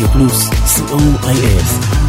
רדיו פלוס, co.il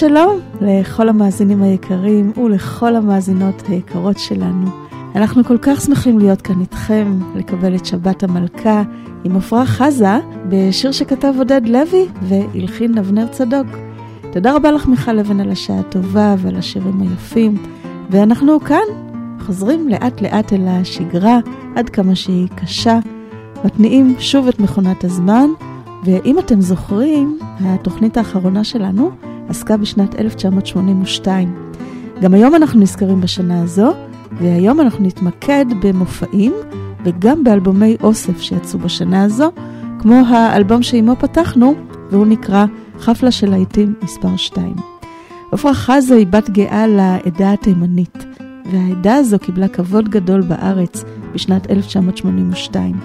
שלום לכל המאזינים היקרים ולכל המאזינות היקרות שלנו. אנחנו כל כך שמחים להיות כאן איתכם, לקבל את שבת המלכה עם עפרה חזה בשיר שכתב עודד לוי והלחין אבנר צדוק. תודה רבה לך מיכל לבן על השעה הטובה ועל השירים היפים, ואנחנו כאן חוזרים לאט לאט אל השגרה עד כמה שהיא קשה, מתניעים שוב את מכונת הזמן, ואם אתם זוכרים, התוכנית האחרונה שלנו עסקה בשנת 1982. גם היום אנחנו נזכרים בשנה הזו, והיום אנחנו נתמקד במופעים וגם באלבומי אוסף שיצאו בשנה הזו, כמו האלבום שעימו פתחנו, והוא נקרא חפלה של להיטים מספר 2. עפרה חזה היא בת גאה לעדה התימנית, והעדה הזו קיבלה כבוד גדול בארץ בשנת 1982.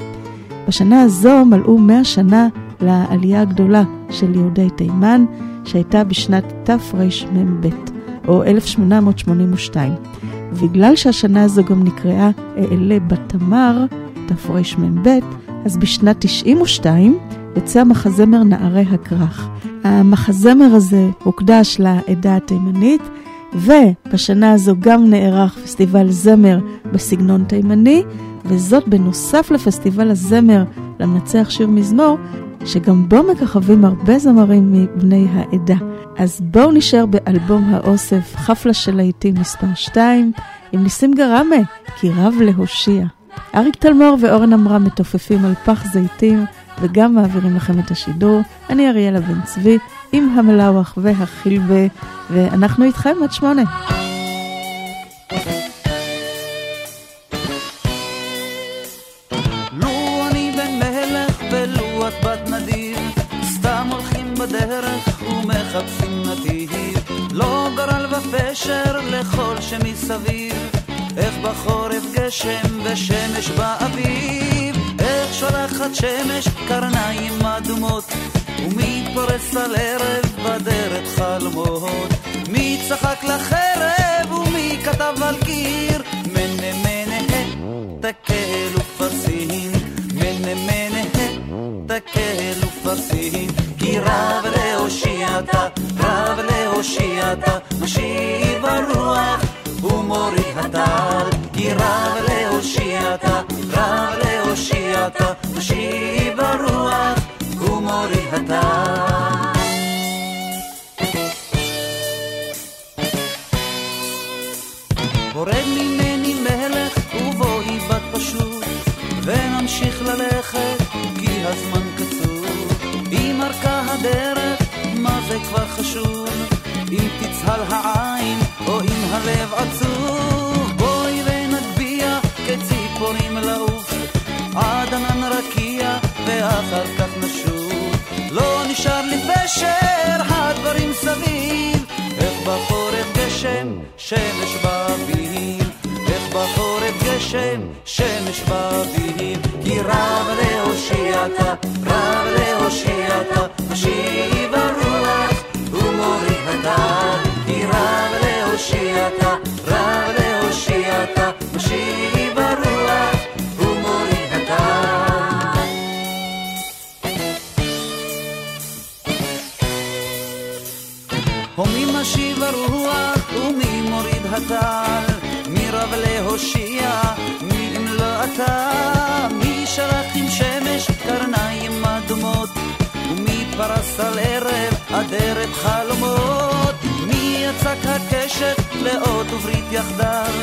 בשנה הזו מלאו 100 שנה לעלייה הגדולה של יהודי תימן, שהייתה בשנת תרמ"ב, או 1882. ובגלל שהשנה הזו גם נקראה אעלה בתמר, תרמ"ב, אז בשנת 92 יוצא המחזמר נערי הכרך. המחזמר הזה הוקדש לעדה התימנית, ובשנה הזו גם נערך פסטיבל זמר בסגנון תימני, וזאת בנוסף לפסטיבל הזמר למנצח שיר מזמור, שגם בו מככבים הרבה זמרים מבני העדה. אז בואו נשאר באלבום האוסף חפלה של להיטים מספר 2 עם ניסים גראמה, כי רב להושיע. אריק תלמור ואורן עמרם מתופפים על פח זיתים וגם מעבירים לכם את השידור. אני אריאלה בן צבי עם המלאווח והחילבה, ואנחנו איתכם עד שמונה. נתיב לא גורל ופשר לכל שמסביב. איך בחורף גשם ושמש באביב. איך שולחת שמש קרניים אדומות. ומי פורס על ערב בדרך חלומות. מי צחק לחרב ומי כתב על קיר. מנה מנה תקל ופרסין מנה מנה תקל ופרסין כי רב להושיעתה רב להושיעתה משיב הרוח ומוריד הטל כי רב להושיעתה רב להושיעתה משיב הרוח ומוריד הטל. הורד ממני מלך ובואי בת פשוט ונמשיך ללכת כי הזמן קצור אם ארכה הדרך מה זה כבר חשוב אם תצהל העין או אם הלב עצוב בואי ונגביה כציפורים לעוף. עד ענן רקיע ואחר כך נשוב. לא נשאר לי פשר הדברים סביב. איך בחורף גשם שמש באביב איך בחורף גשם שמש באביב כי רב להושיעתה רב להושיעתה משיב הטל מי רב להושיע מי אם לא אתה מי שלח עם שמש קרניים אדומות ומי פרס על ערב אדרת חלומות. מי יצק הקשת לאות וברית יחדיו?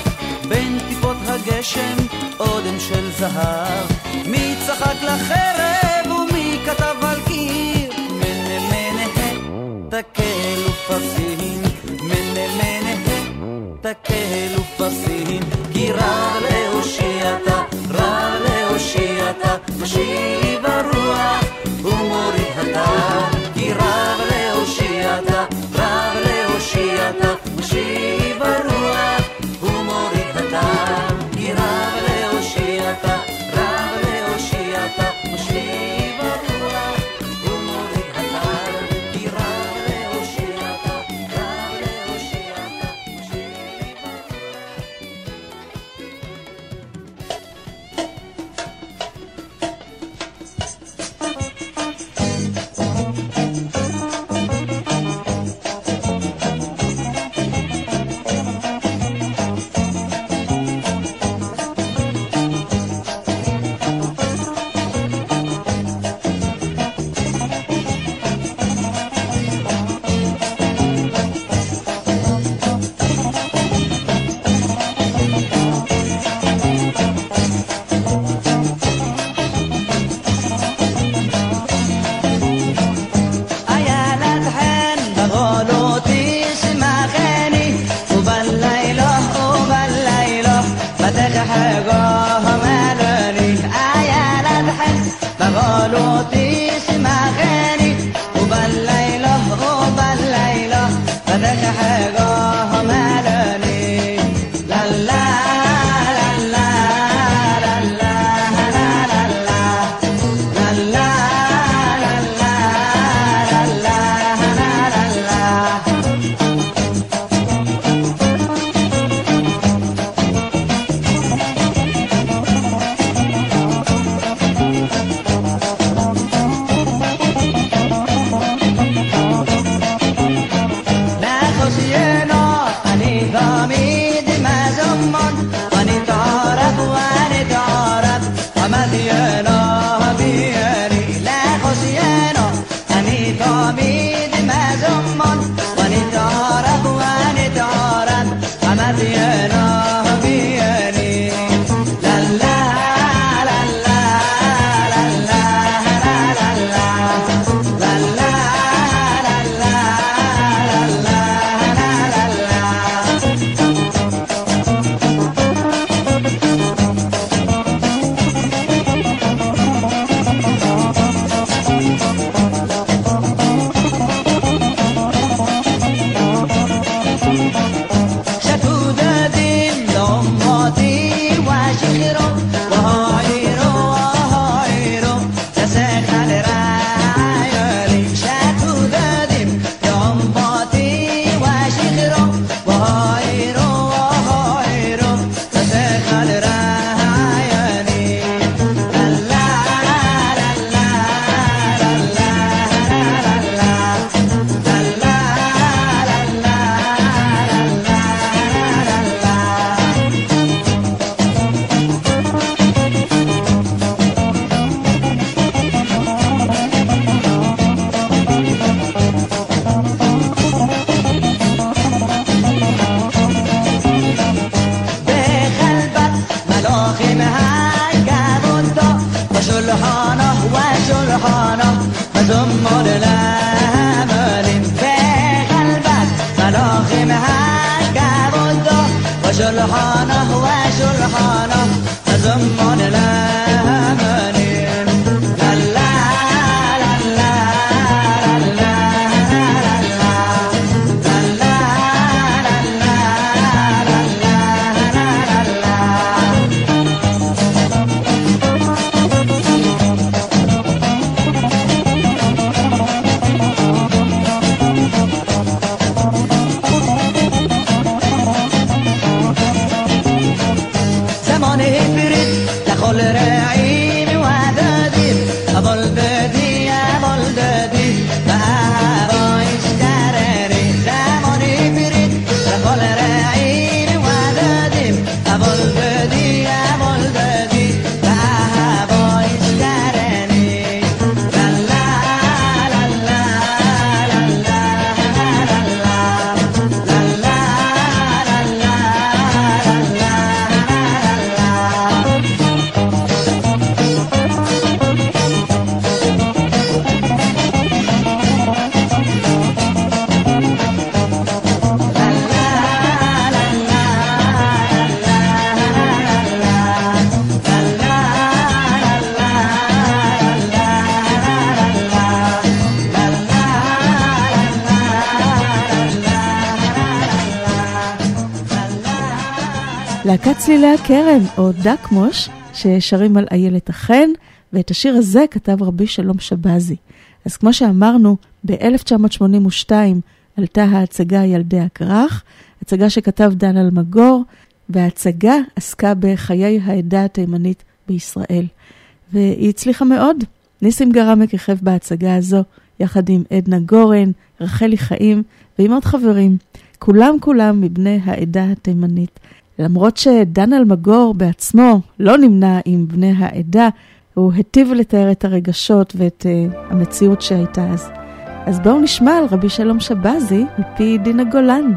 בין טיפות הגשם אודם של זהב. מי צחק לחרב ומי כתב על קיר? מנה מנה תקל מנה תקל ופסין כי רב להושיעתה רב להושיעתה משיב הרוח ומוריד הטל כי רב צלילי הכרם, או דקמוש, ששרים על איילת החן, ואת השיר הזה כתב רבי שלום שבזי. אז כמו שאמרנו, ב-1982 עלתה ההצגה ילדי הכרך, הצגה שכתב דן אלמגור, וההצגה עסקה בחיי העדה התימנית בישראל. והיא הצליחה מאוד. ניסים גרמה כיכב בהצגה הזו, יחד עם עדנה גורן, רחלי חיים ועם עוד חברים. כולם כולם מבני העדה התימנית. למרות שדן אלמגור בעצמו לא נמנה עם בני העדה, הוא היטיב לתאר את הרגשות ואת uh, המציאות שהייתה אז. אז בואו נשמע על רבי שלום שבזי מפי דינה גולן.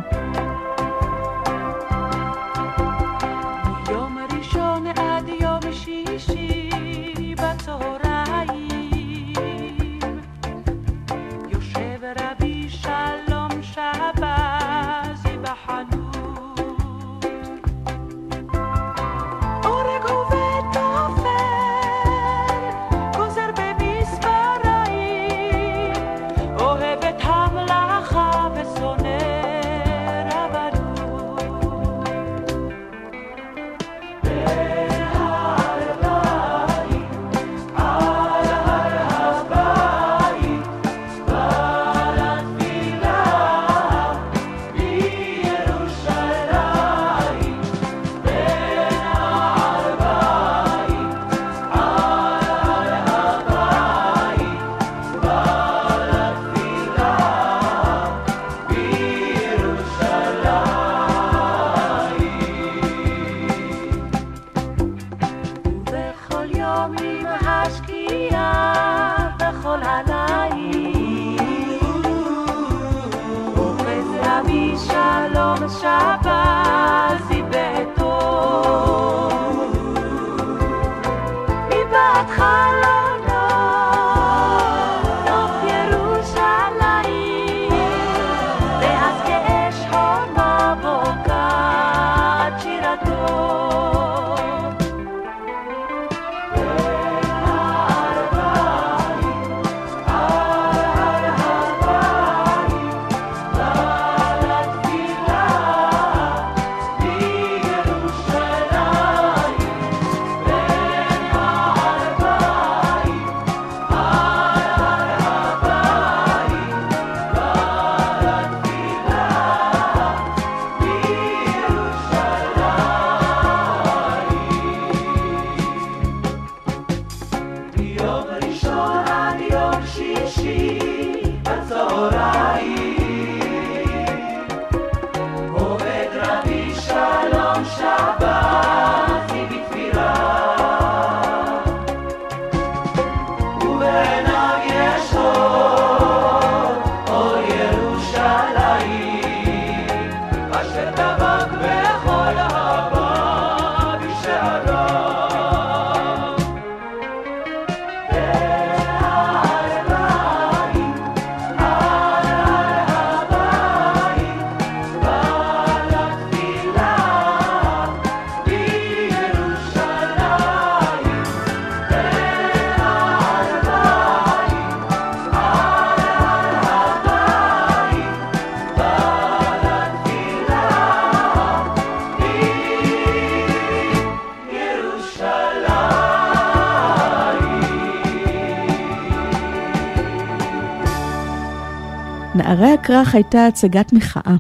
נערי הכרך הייתה הצגת מחאה.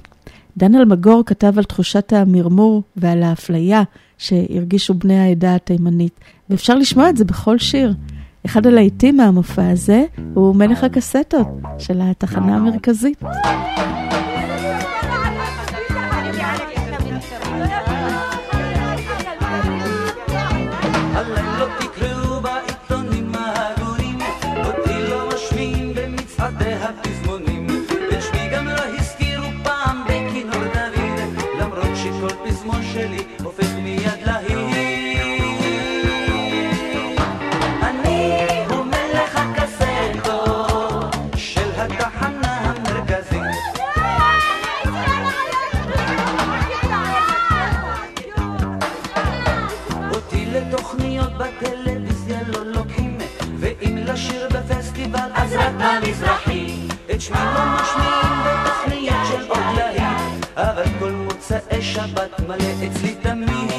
דן אלמגור כתב על תחושת המרמור ועל האפליה שהרגישו בני העדה התימנית, ואפשר לשמוע את זה בכל שיר. אחד הלהיטים מהמופע הזה הוא מלך הקסטות של התחנה המרכזית. שבת מלא אצלי תמיד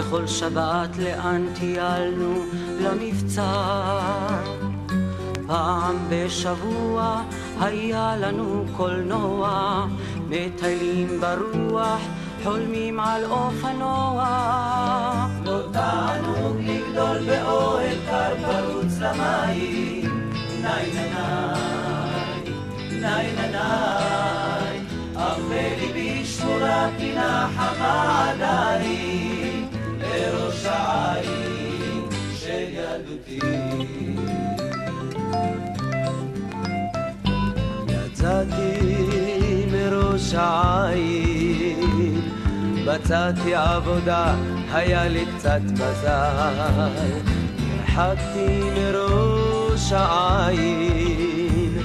בכל שבת לאן טיילנו למבצר. פעם בשבוע היה לנו קולנוע, מטיילים ברוח, חולמים על אופנוע. תענוג לגדול באוהל קר פרוץ למים, ניי ניי ניי ניי, אך בליבי שמורה פינה העין, מצאתי עבודה, היה לי קצת מזל. הרחקתי מראש העין,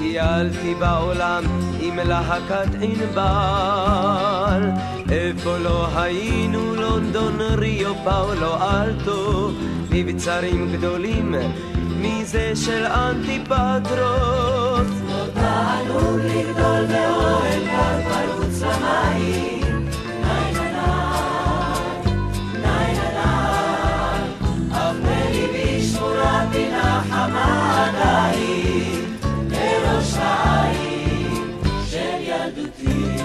טיילתי בעולם עם להקת ענבל. איפה לא היינו, לונדון, ריו, פאולו, אלטו, מבצרים גדולים מזה של אנטיפטרוס. תענוג לגדול באוהל קר פרוץ למים, ניי ניי ניי ניי, אף בליבי שמורה פינה חמה עדיין, לראש העין של ילדותי.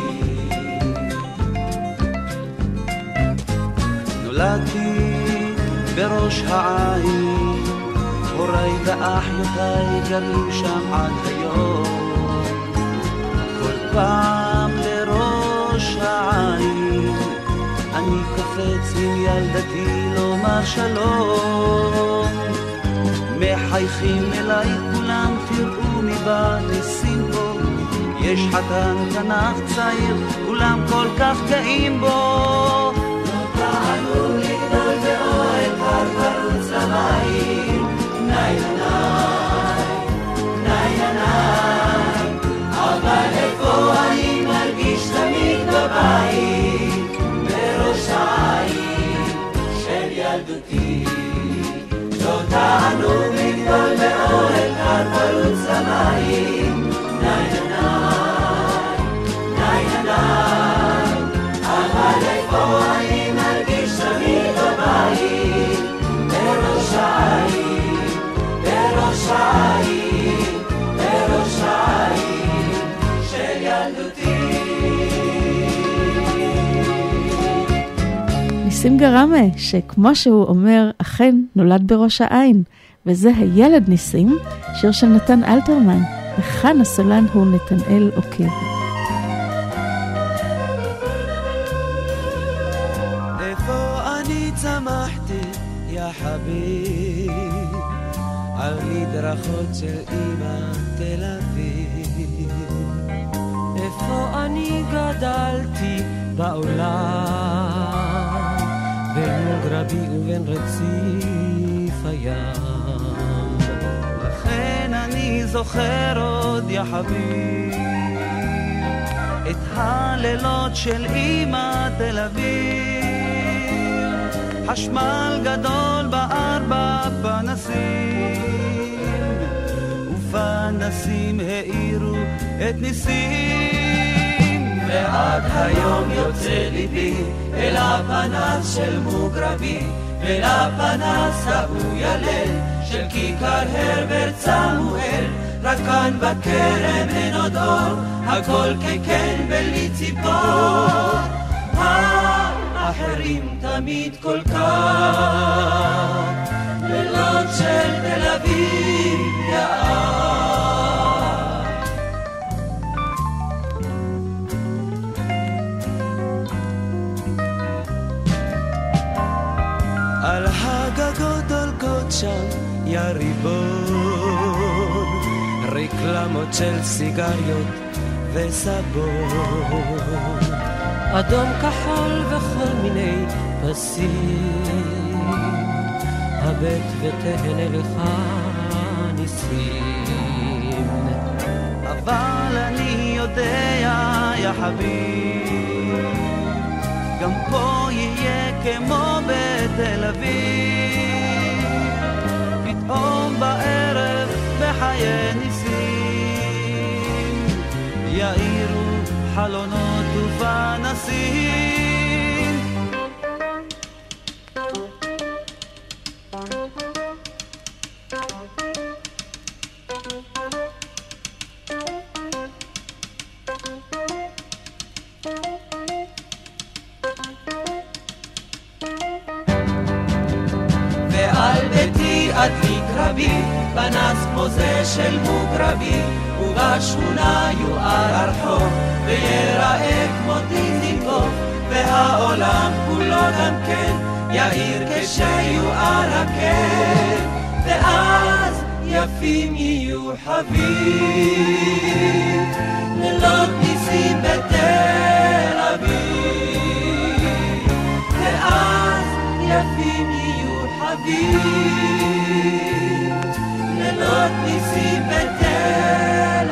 נולדתי בראש העין הוריי ואחיותיי גרים שם עד היום. פעם לראש העין אני קופץ עם ילדתי לומר שלום. מחייכים אליי כולם, תראו מי בא ניסים פה. יש חתן תנ"ך צעיר, כולם כל כך גאים בו. ניסים גרמה, שכמו שהוא אומר, אכן נולד בראש העין, וזה הילד ניסים, שיר של נתן אלתרמן, וכאן הסולן הוא נתנאל עוקב. על מדרכות של אמא תל אביב. איפה אני גדלתי בעולם, בין גרבי ובין רציף הים. זוכר עוד, יא חביב, את הלילות של אמא תל אביב. חשמל גדול בארבע פנסים, ופנסים האירו את ניסים. ועד היום יוצא ליבי אל הפנס של מוגרבי, אל הפנס ההוא ילל של כיכר הרברט סמואל. רק כאן בכרם אין עוד אור, הכל כקן בלי ציפור. האחרים תמיד כל כך, לילות של תל אביב יער. שם יא ריבון, רקלמות של סיגריות וסבון. אדום כחול וכל מיני פסים, הבט ותהנה לך ניסים. אבל אני יודע, יא חביב, גם פה יהיה כמו בתל אביב. בערב בחיי ניסים, יאירו חלונות ופנסים. אדליק רבי, פנס כמו זה של מוגרבי, ובשכונה יואר הרחוב, ויראה כמו דיזינגוף, והעולם כולו גם כן, יאיר כשיואר הקן, ואז יפים יהיו חביב, לילות ניסים בתל אביב, ואז יפים יהיו חביב, לילות ניסים בתל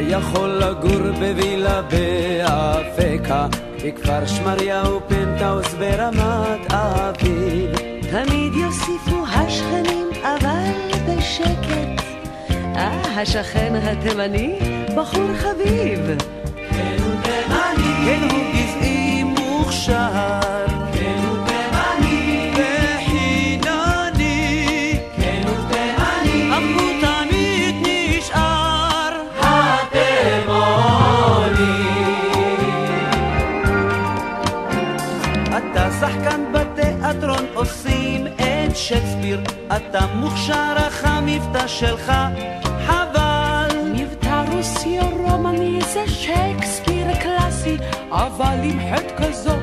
יכול לגור בווילה באפקה, בכפר שמריהו פנטהאוס ברמת אביב. תמיד יוסיפו השכנים, אבל בשקט. אה, השכן התימני, בחור חביב. כן, הוא תימני. כן, הוא גזעי מוכשר. שייקספיר אתה מוכשר אך המבטא שלך חבל מבטא רוסי או רומני זה שייקספיר קלאסי, אבל עם חטא כזאת.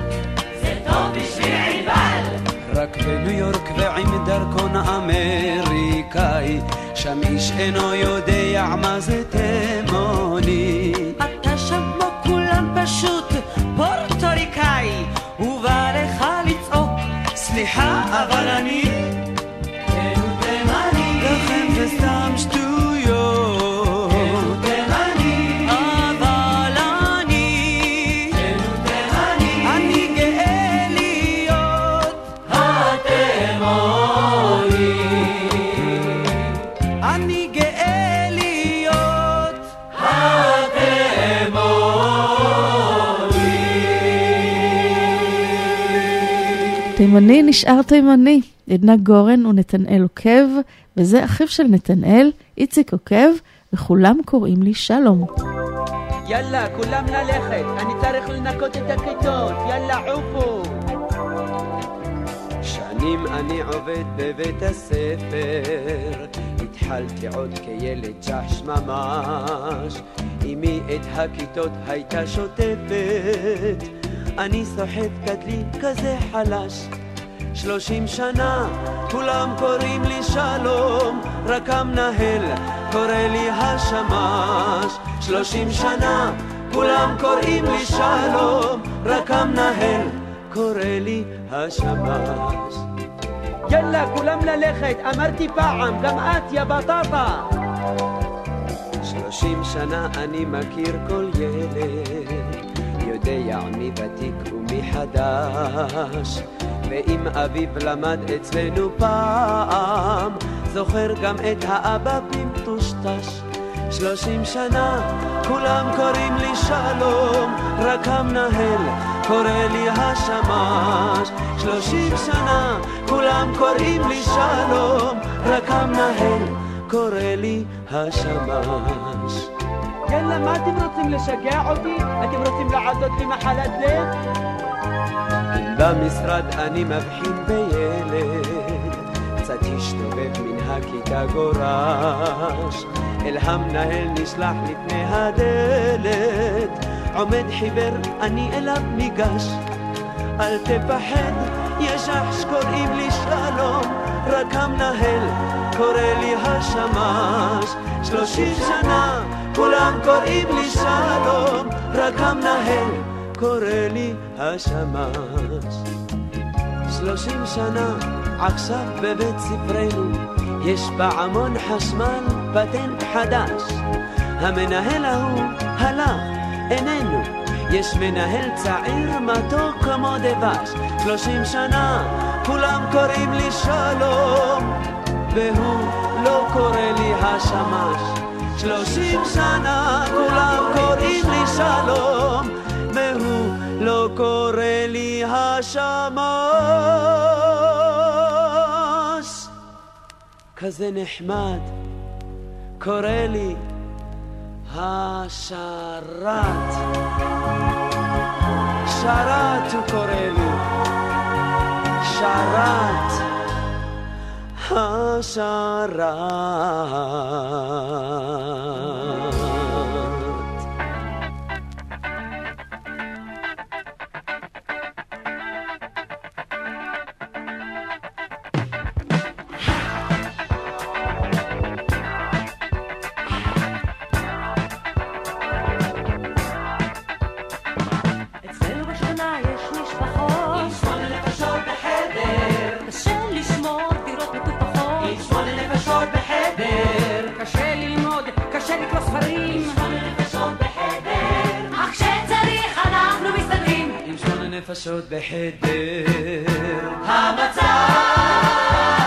רק בניו יורק ועם דרכון אמריקאי שם איש אינו יודע מה זה תימוני אתה שם כמו כולם פשוט פורטוריקאי ובא לך לצעוק סליחה אבל אני תימני נשאר תימני. עדנה גורן ונתנאל עוקב, וזה אחיו של נתנאל, איציק עוקב, וכולם קוראים לי שלום. יאללה, כולם ללכת, אני צריך לנקות את הכיתות, יאללה, עופו. שנים אני עובד בבית הספר, התחלתי עוד כילד ג'חש ממש. אמי את הכיתות הייתה שוטפת, אני סוחט קטלי כזה חלש. שלושים שנה, כולם קוראים לי שלום, רק המנהל קורא לי השמש. שלושים שנה, כולם קוראים לי שלום, רק המנהל קורא לי השמש. יאללה, כולם ללכת, אמרתי פעם, גם את, יא בטטה. שלושים שנה אני מכיר כל ילד, יודע מי ותיק ומי חדש. ואם אביו למד אצלנו פעם, זוכר גם את האבא במטושטש. שלושים שנה, כולם קוראים לי שלום, רק המנהל קורא לי השמש. שלושים שנה, כולם קוראים לי שלום, רק המנהל קורא לי השמש. יאללה, מה אתם רוצים לשגע אותי? אתם רוצים לעשות לי מחלת לב? במשרד אני מבחין בילד, קצת השתובב מן הכיתה גורש, אל המנהל נשלח לפני הדלת, עומד חיוור, אני אליו ניגש. אל תפחד, יש אח שקוראים לי שלום, רק המנהל קורא לי השמש. שלושים שנה, כולם קוראים לי שלום, רק המנהל קורא לי השמש. שלושים שנה, עכשיו בבית ספרנו, יש פעמון חשמל פטנט חדש. המנהל ההוא הלך, איננו. יש מנהל צעיר מתוק כמו דבש. שלושים שנה, כולם קוראים לי שלום, והוא לא קורא לי השמש. שלושים שנה כולם קוראים לי שלום, והוא לא קורא לי השמש. כזה נחמד, קורא לי השרת. שרת הוא קורא לי, שרת. Hasharah פשוט בהיעדר המצב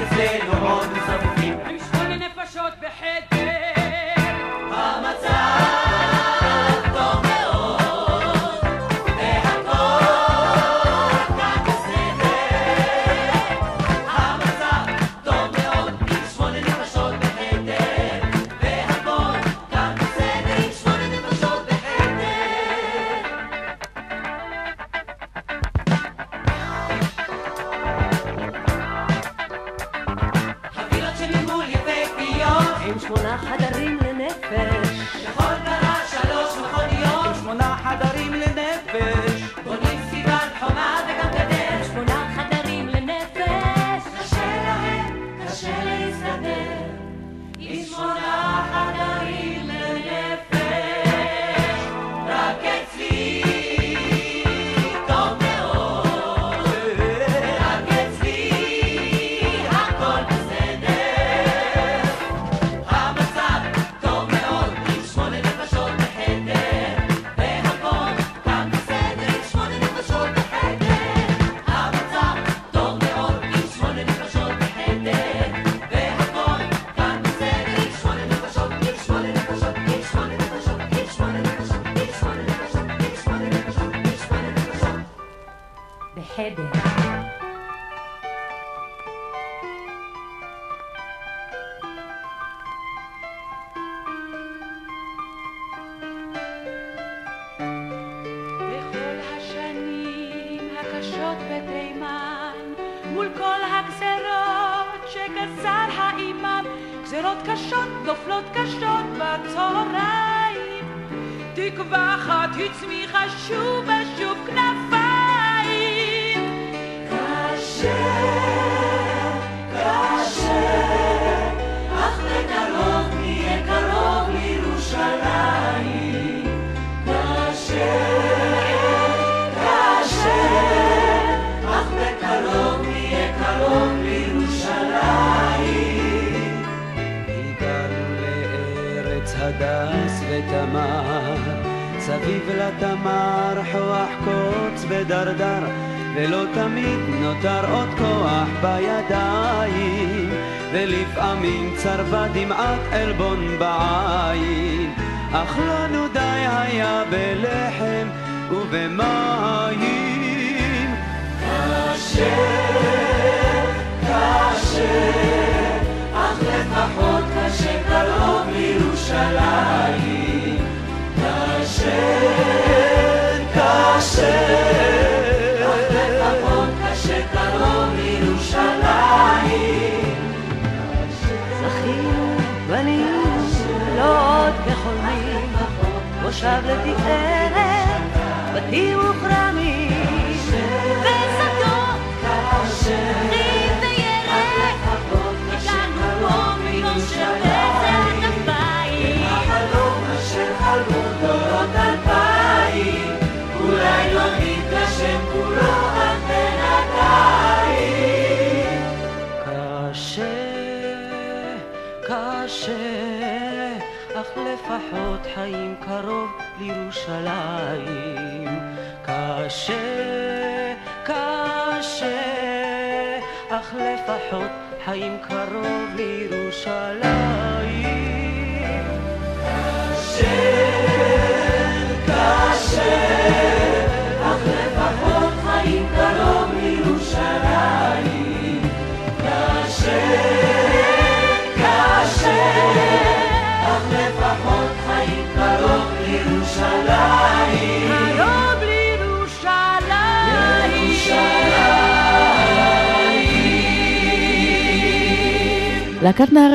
can say no more.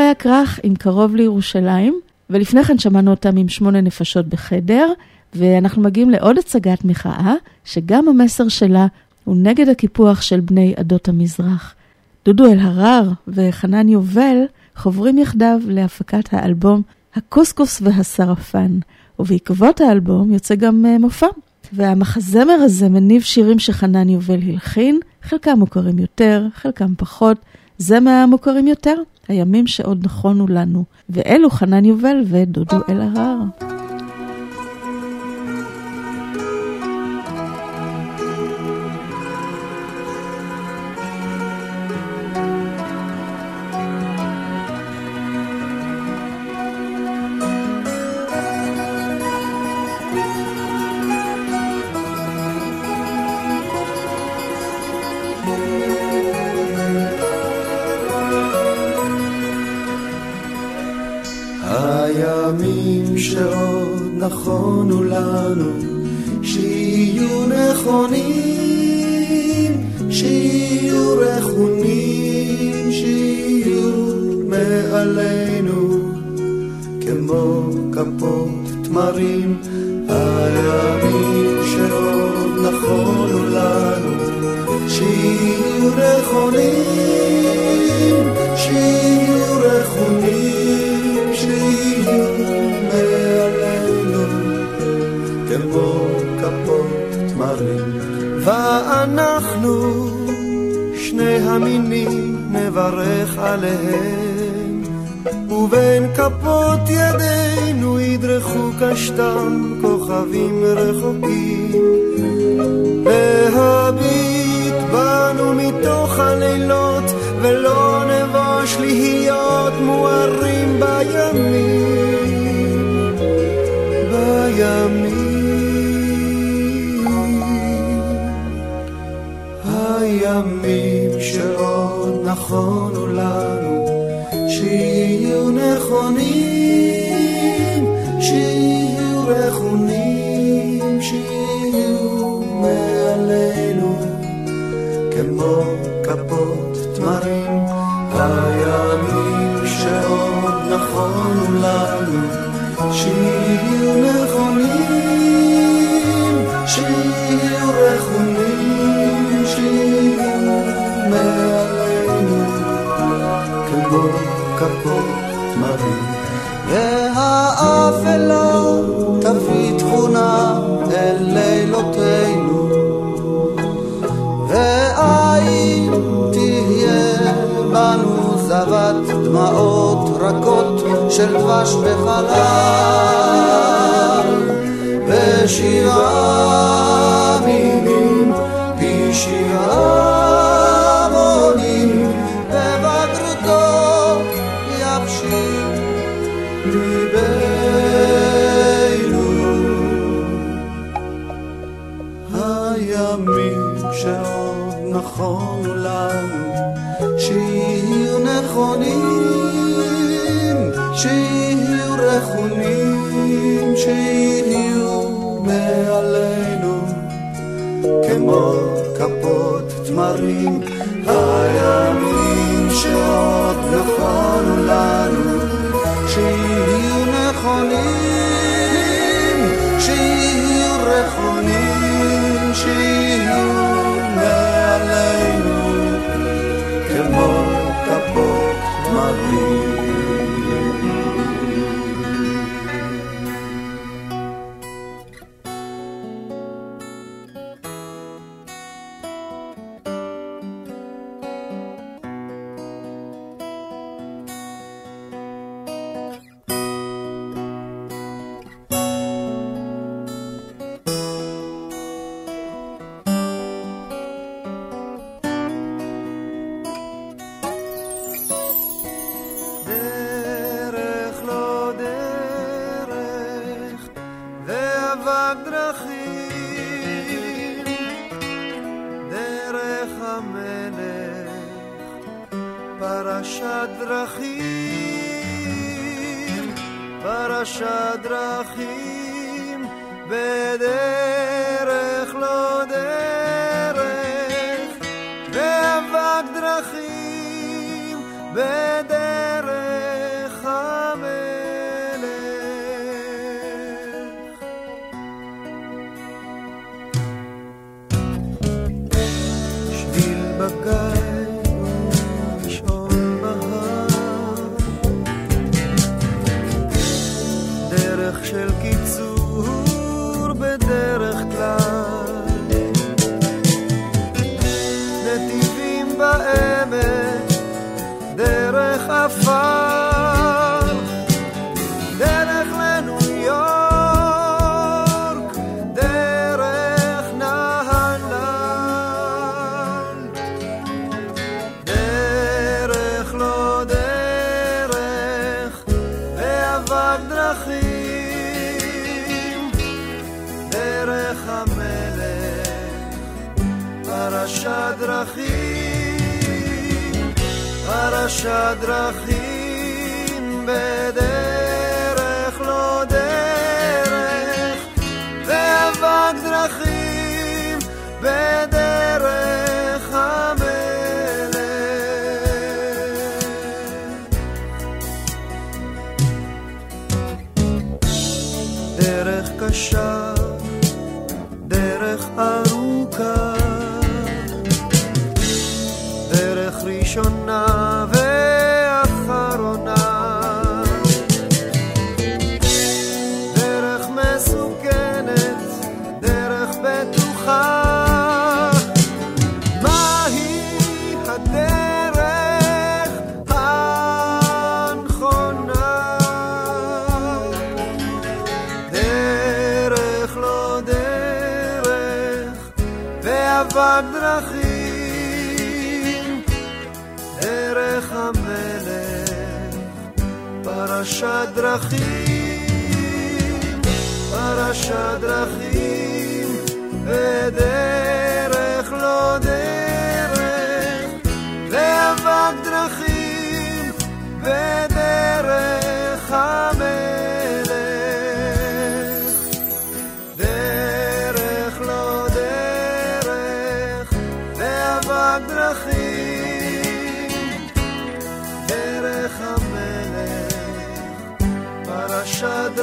להקת נערי הכרך עם קרוב לירושלים, ולפני כן שמענו אותם עם שמונה נפשות בחדר, ואנחנו מגיעים לעוד הצגת מחאה, שגם המסר שלה הוא נגד הקיפוח של בני עדות המזרח. דודו אלהרר וחנן יובל חוברים יחדיו להפקת האלבום הקוסקוס והשרפן, ובעקבות האלבום יוצא גם אה, מופע. והמחזמר הזה מניב שירים שחנן יובל הלחין, חלקם מוכרים יותר, חלקם פחות. זה מהמוכרים יותר, הימים שעוד נכונו לנו. ואלו חנן יובל ודודו אלהרר. תמרים, הימים שעוד נכונו לנו, שיהיו נכונים, שיהיו רכונים, שיהיו מעלינו, כמו כפות תמרים. ואנחנו, שני המינים, נברך עליהם, ובין כפות ידינו ידרכו קשתם כוכבים רחוקים. להביט בנו מתוך הלילות, ולא נבוש להיות מוארים בימים, בימים. הימים שעוד נכונו לנו, שיהיו נכונים, של דבש וחלב ושבעה שיהיו מעלינו כמו כפות תמרים הימים שעוד נכונו לנו פרשת דרכים, פרשת דרכים, בדרך לא דרך, באבק דרכים, בדרך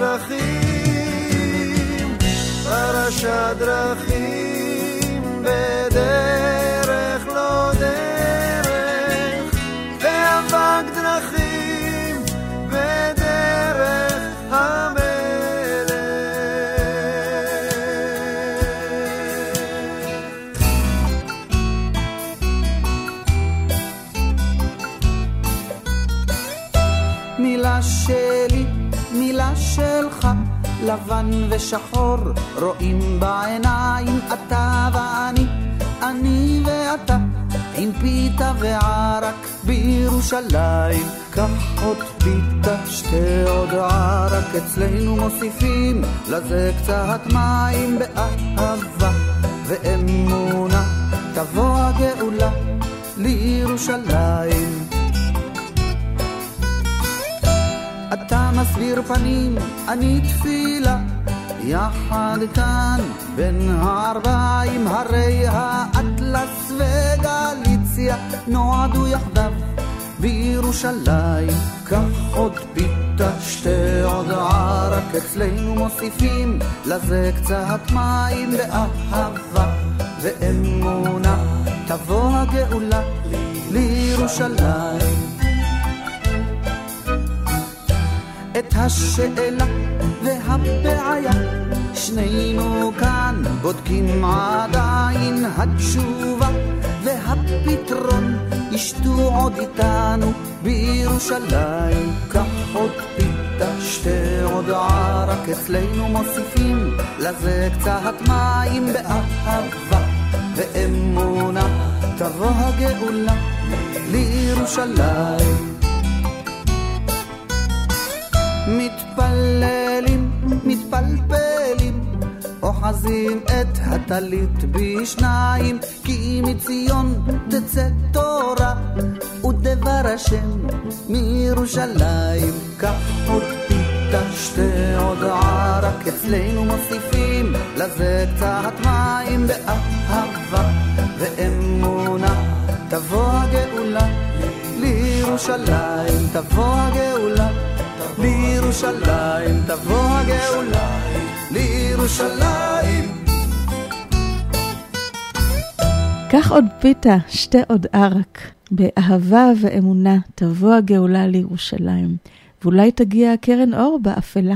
פרשת דרכים, פרשת דרכים, בדרך לבן ושחור, רואים בעיניים אתה ואני, אני ואתה, עם פיתה וערק בירושלים. קח עוד פיתה, שתה עוד ערק, אצלנו מוסיפים לזה קצת מים באהבה ואמונה, תבוא הגאולה לירושלים. מסביר פנים, אני תפילה, יחד כאן בין הערביים, הרי האטלס וגליציה נועדו יחדיו בירושלים. קח עוד פיתה, שתה עוד ערק, אצלנו מוסיפים לזה קצת מים באהבה ואמונה, תבוא הגאולה לירושלים. את השאלה והבעיה שנינו כאן בודקים עדיין התשובה והפתרון ישתו עוד איתנו בירושלים. קח עוד פיתה שתה עוד ערק אצלנו מוסיפים לזה קצת מים באהבה. ואמונה תבוא הגאולה לירושלים מתפללים, מתפלפלים, אוחזים את הטלית בשניים, כי מציון תצא תורה, ודבר השם מירושלים. קח עוד פיתה, שתי עוד ערק, אצלנו מוסיפים לזה קצת מים, באהבה ואמונה תבוא הגאולה, לירושלים תבוא הגאולה. לירושלים תבוא הגאולה, לירושלים. כך עוד פיתה, שתה עוד ערק. באהבה ואמונה תבוא הגאולה לירושלים, ואולי תגיע קרן אור באפלה.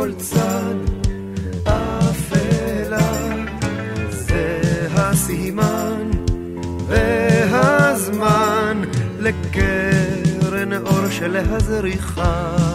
כל צד אפלה, זה הסימן והזמן לקרן אור של הזריחה.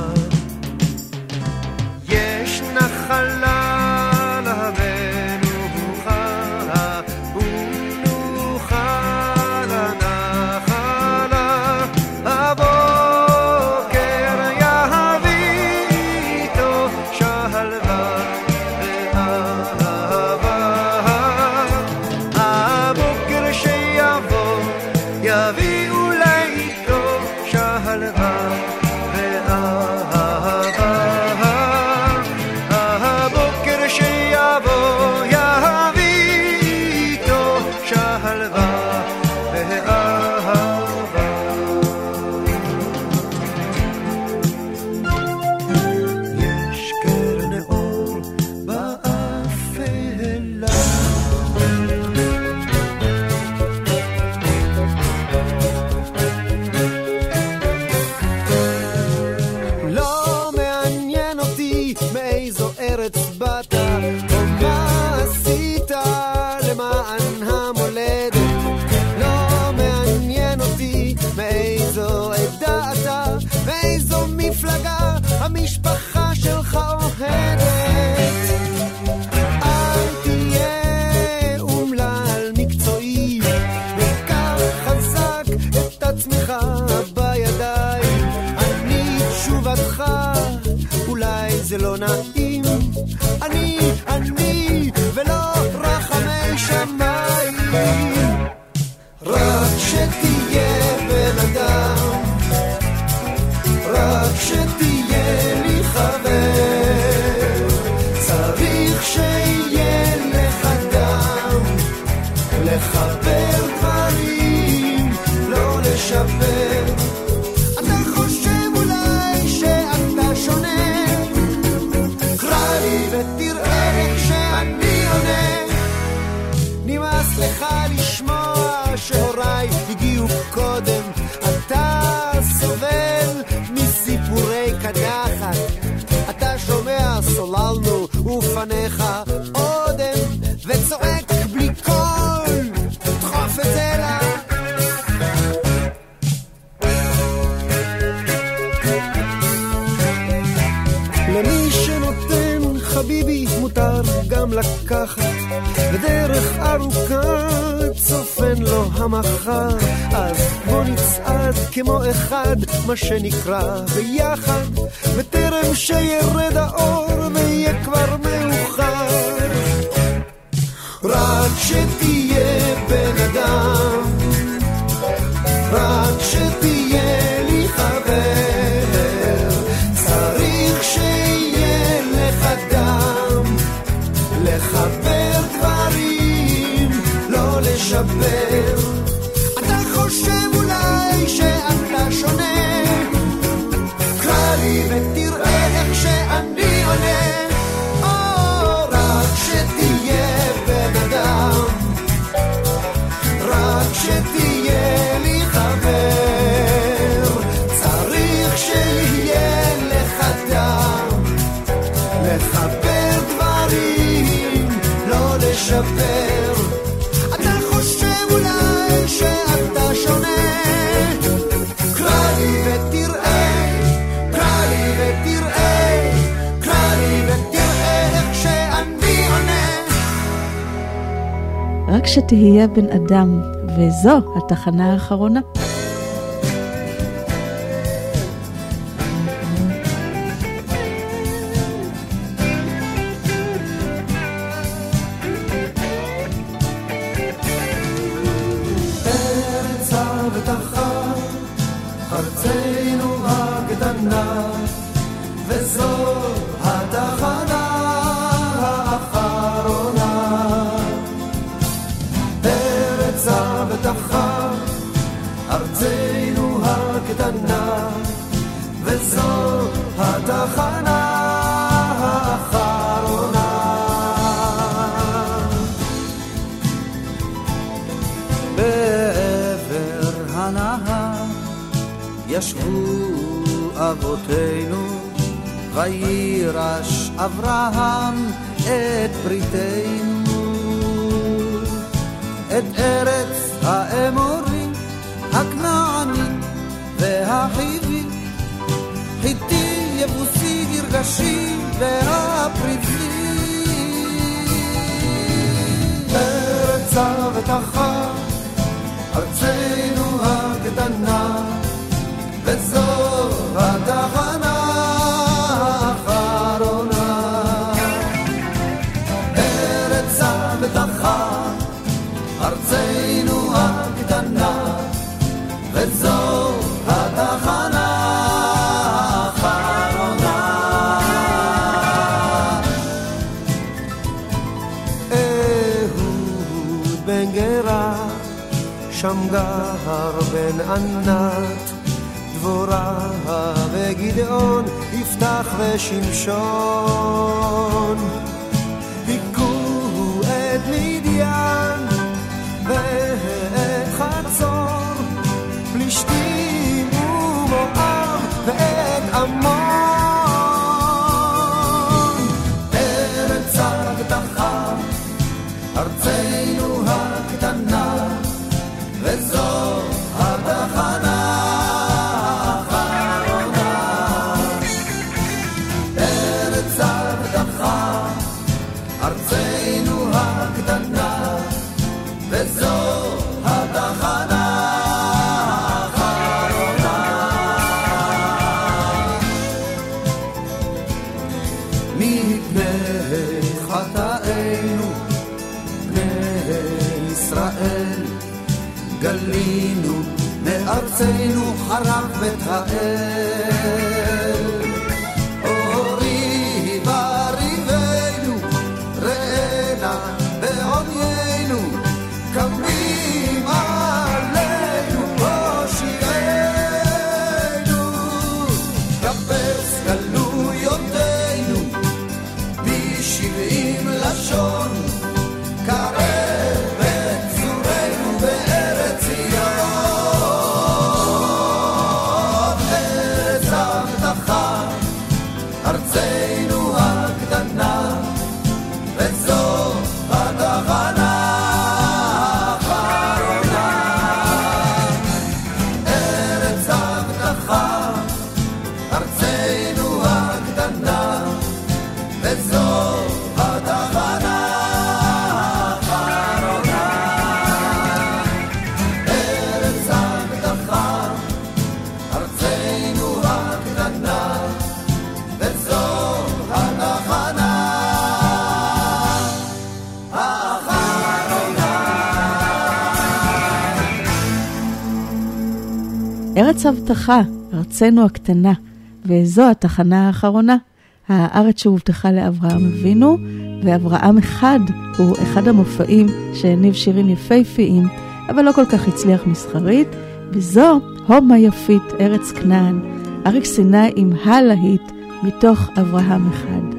שנקרא בן אדם, וזו התחנה האחרונה. נהר בן ענת, דבורה וגדעון, יפתח ושמשון. מתאר הבטחה, ארצנו הקטנה, וזו התחנה האחרונה. הארץ שהובטחה לאברהם אבינו, ואברהם אחד הוא אחד המופעים שהניב שירים יפהפיים, אבל לא כל כך הצליח מסחרית, וזו הומה יפית, ארץ כנען. אריק סיני עם הלהיט מתוך אברהם אחד.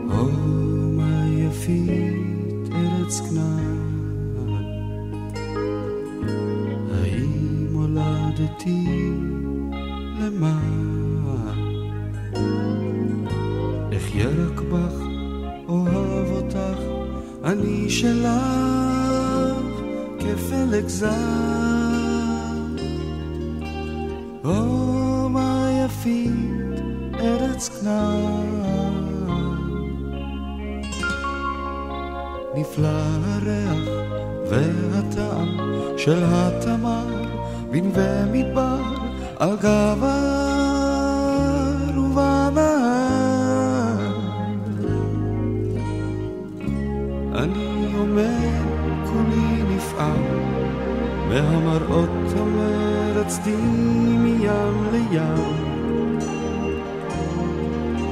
שלך כפלג זר. הומה יפית ארץ כנען נפלא הריח והטעם של התמר בנווה מדבר על גב ההר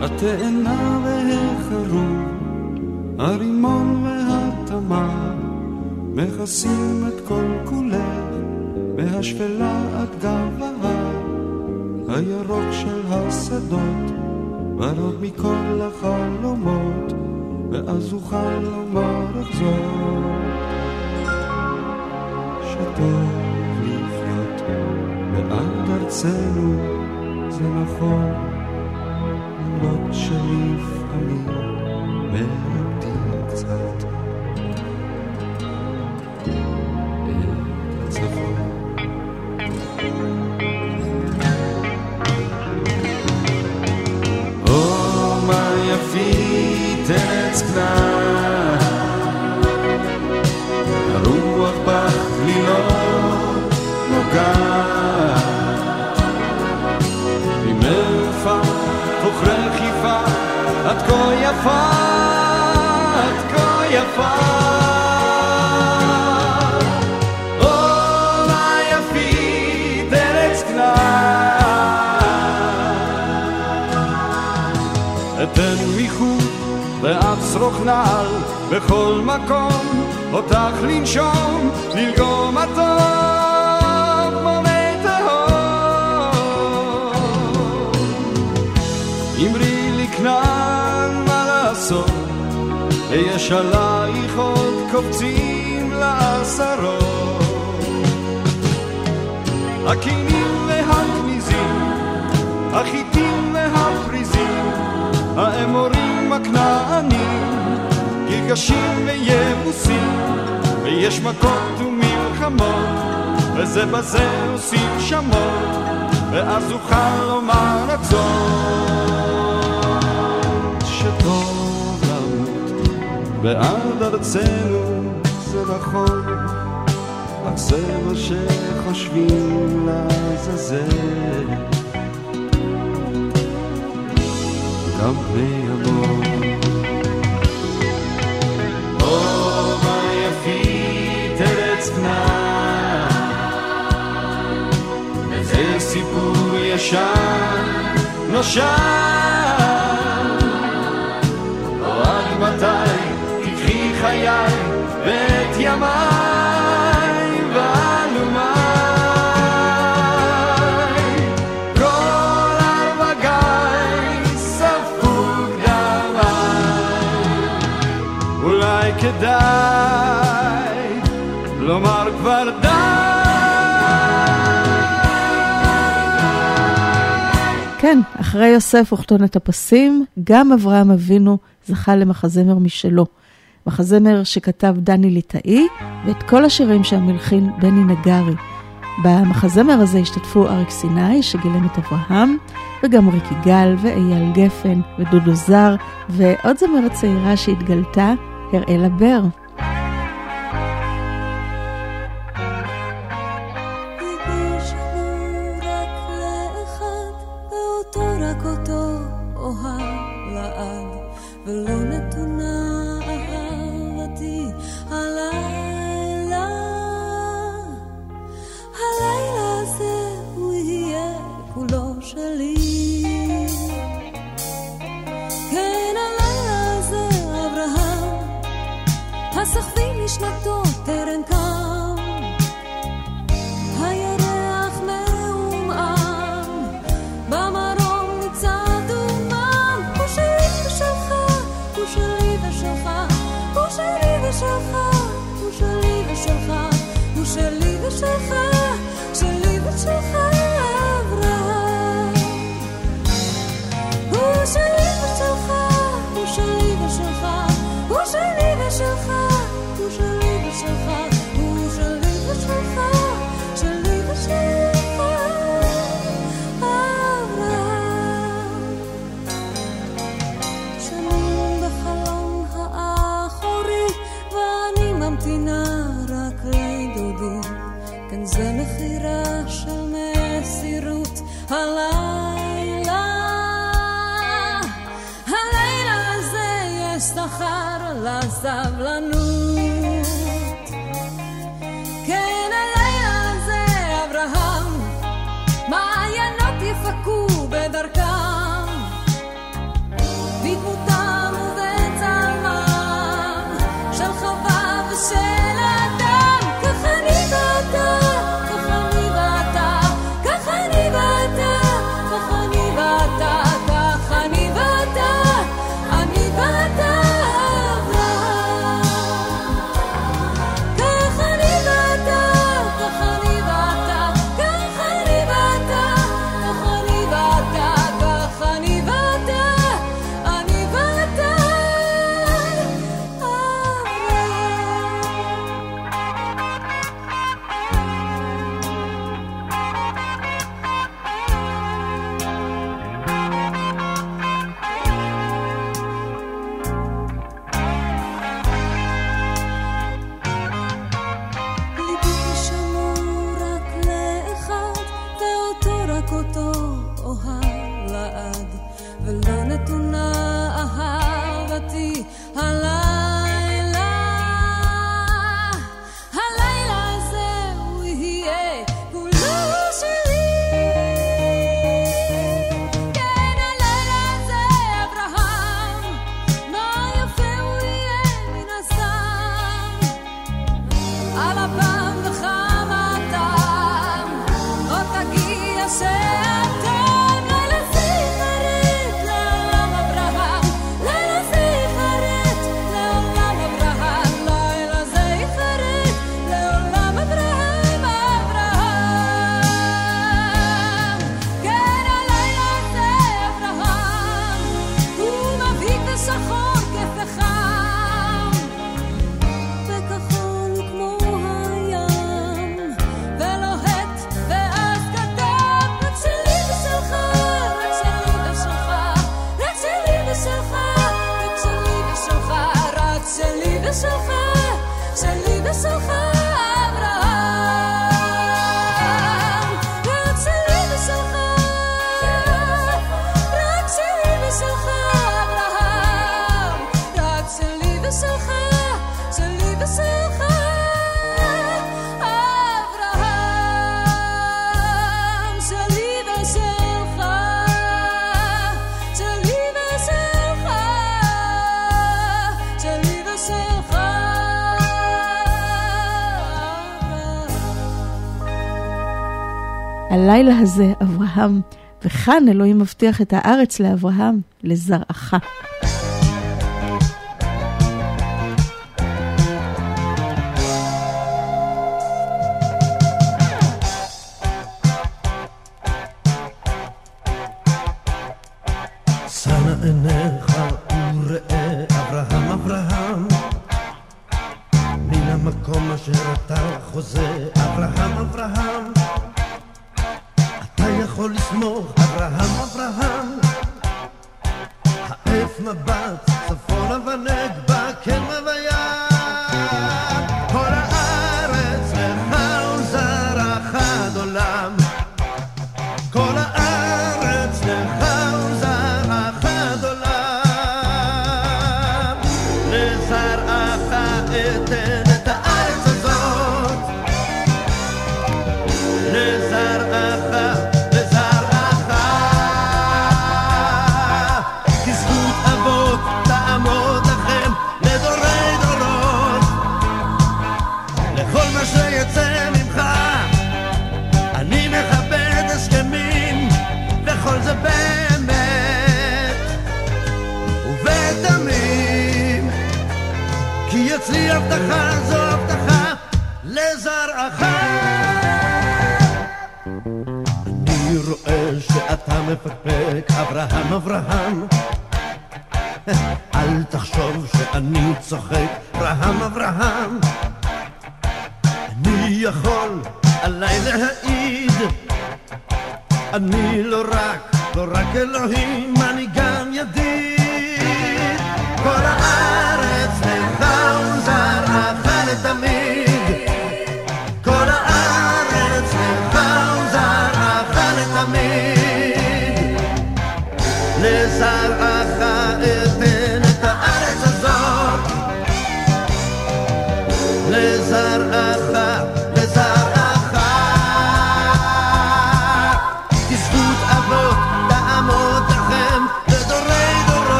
התאנה והחירום הרימון והתמר מכסים את כל כולך מהשפלה עד גב ההר הירוק של השדות ורוד מכל החלומות ואז אוכל לומר אחזור שטוב לחיות בעד ארצנו זה נכון לעשרות. הקינים והגניזים, החיטים והפריזים, האמורים הכנענים, גיגשים ויבוסים, ויש מכות ומלחמות, וזה בזה עושים שמות, ואז אוכל לומר זאת, שטוב למות בעד ארצנו זה נכון, זה מה שחושבים לעזאזל. גם בני עמון. או מה יפית ארץ כנען, וזה סיפור ישן נושן. כן, אחרי יוסף וכתונת הפסים, גם אברהם אבינו זכה למחזמר משלו. מחזמר שכתב דני ליטאי, ואת כל השירים שהמלחין בני נגרי. במחזמר הזה השתתפו אריק סיני, שגילם את אברהם, וגם ריקי גל, ואייל גפן, ודודו זר, ועוד זמרת צעירה שהתגלתה, הראלה בר. So far. הלילה הזה, אברהם, וכאן אלוהים מבטיח את הארץ לאברהם, לזרעך.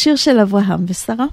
השיר של אברהם ושרה.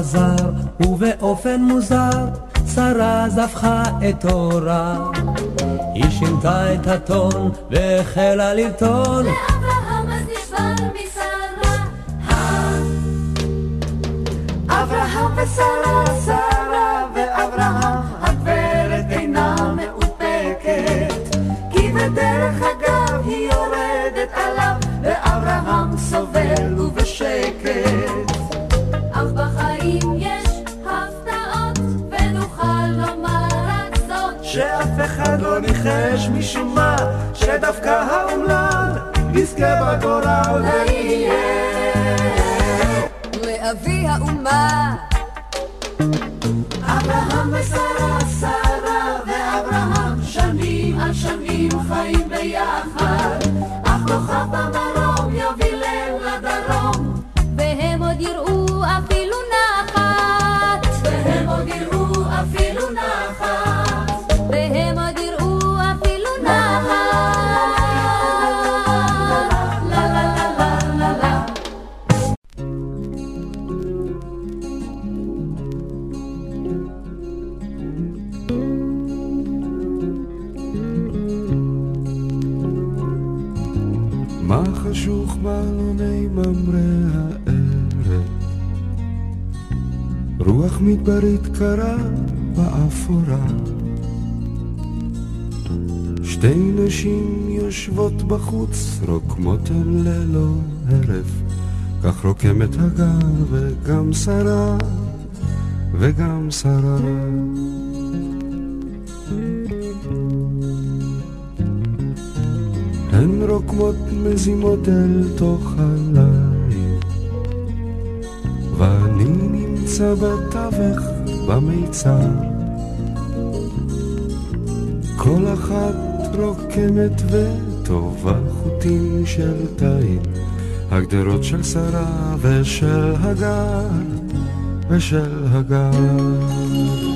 חזר, ובאופן מוזר, שרה זפחה את אורה. היא שינתה את הטון, והחלה ללטון. אחד לא ניחש משום מה, שדווקא האומלל יזכה בגורל ויהיה. לאבי האומה קרה באפורה. שתי נשים יושבות בחוץ, רוקמות הן ללא הרף. כך רוקמת הגר וגם שרה, וגם שרה. הן רוקמות מזימות אל תוך הליל, ואני נמצא בתווך במיצר. כל אחת רוקמת וטובה חוטים של תיל, הגדרות של שרה ושל הגר, ושל הגר.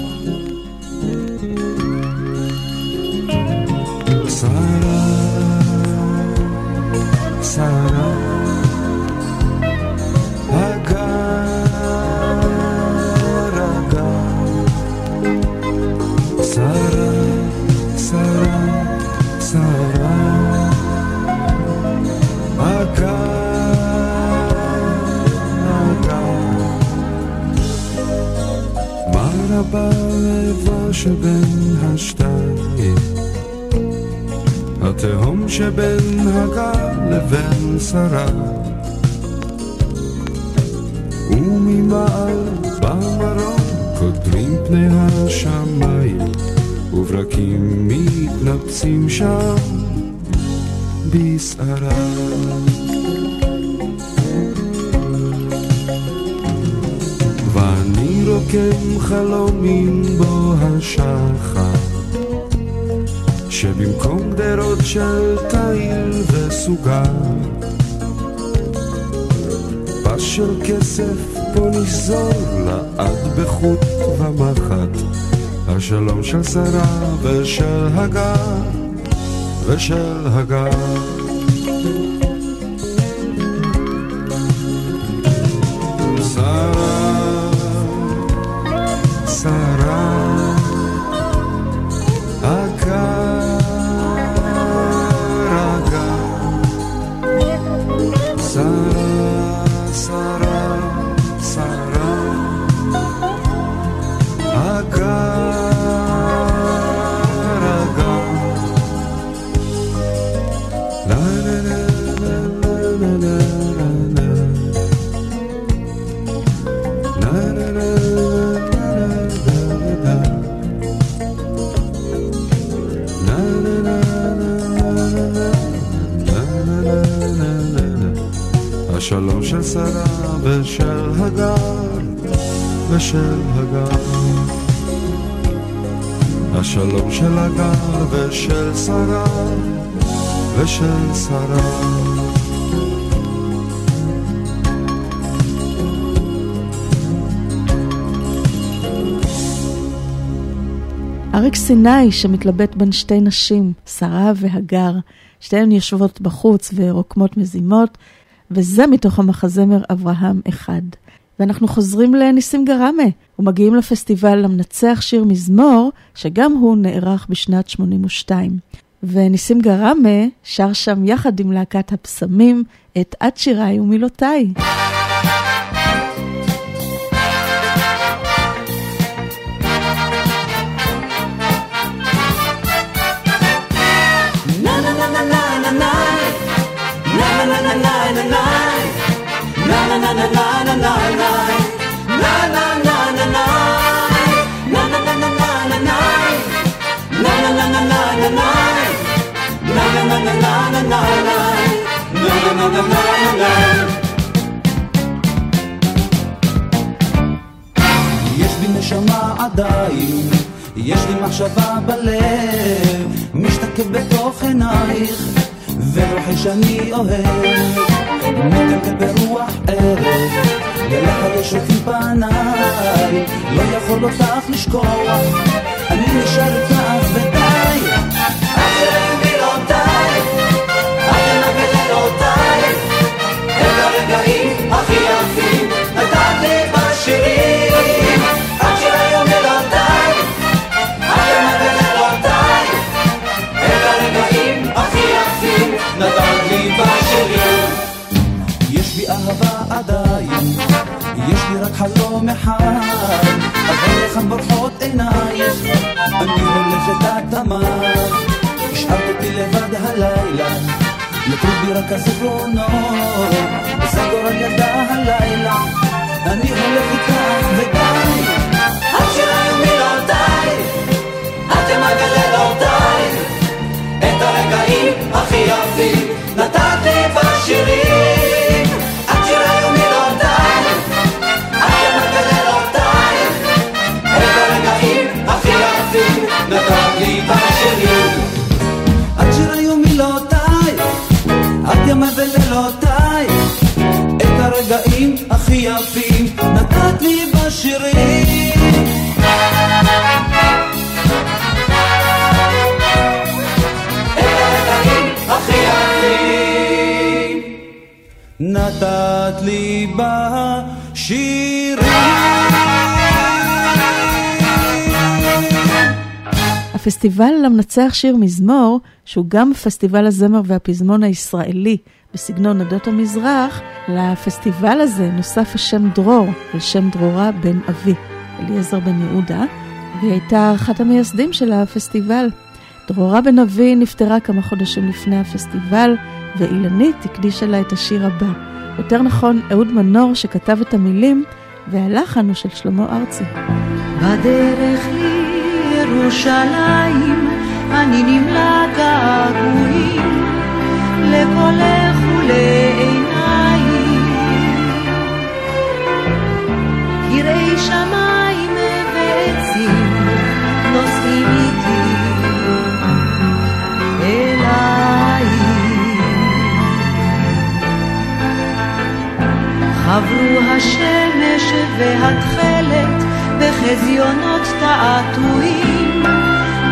שבין השתיים? התהום שבין הגר לבין שרה וממעל במרום קודרים פני השמיים וברקים מתנפצים שם בסערה רוקם חלומים בו השחר שבמקום גדרות של תיל וסוגר פס של כסף פה נשזור לעד בחוט ומחט השלום של שרה ושל הגר ושל הגר ושל שרה אריק סיני שמתלבט בין שתי נשים, שרה והגר, שתיהן יושבות בחוץ ורוקמות מזימות, וזה מתוך המחזמר אברהם אחד. ואנחנו חוזרים לניסים גראמה, ומגיעים לפסטיבל למנצח שיר מזמור, שגם הוא נערך בשנת 82. וניסים גראמה שר שם יחד עם להקת הפסמים את עד שיריי ומילותיי. יש בי נשמה עדיין, יש לי מחשבה בלב, משתקף בתוך עינייך, ורוחש שאני אוהב, מתקף ברוח ערב, ולחדש אותי פניי, לא יכול אותך לשכוח, אני נשאר חלום אחד, אבל לכאן בורחות עינייך, אני הולכת תמר, השארת אותי לבד הלילה, נותרו בי רק הזיכרונות, על ידה הלילה, לי בשירים. נתת לי בשירים. הפסטיבל למנצח שיר מזמור, שהוא גם פסטיבל הזמר והפזמון הישראלי בסגנון עדות המזרח, לפסטיבל הזה נוסף השם דרור, על שם דרורה בן אבי, אליעזר בן יהודה, והיא הייתה אחת המייסדים של הפסטיבל. דרורה בן אבי נפטרה כמה חודשים לפני הפסטיבל, ואילנית הקדישה לה את השיר הבא. יותר נכון, אהוד מנור שכתב את המילים, והלחן הוא של שלמה ארצי. בדרך לירושלים אני נמלא געגועים לקולך חברו השמש והתכלת בחזיונות תעתועים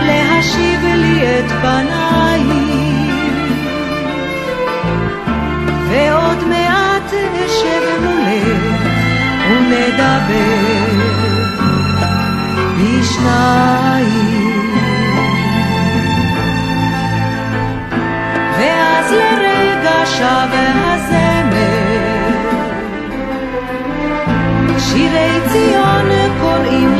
להשיב לי את פנייך ועוד מעט אשב מולך ונדבר. בשניים ואז לרגע שב הזמר. שירי ציון קוראים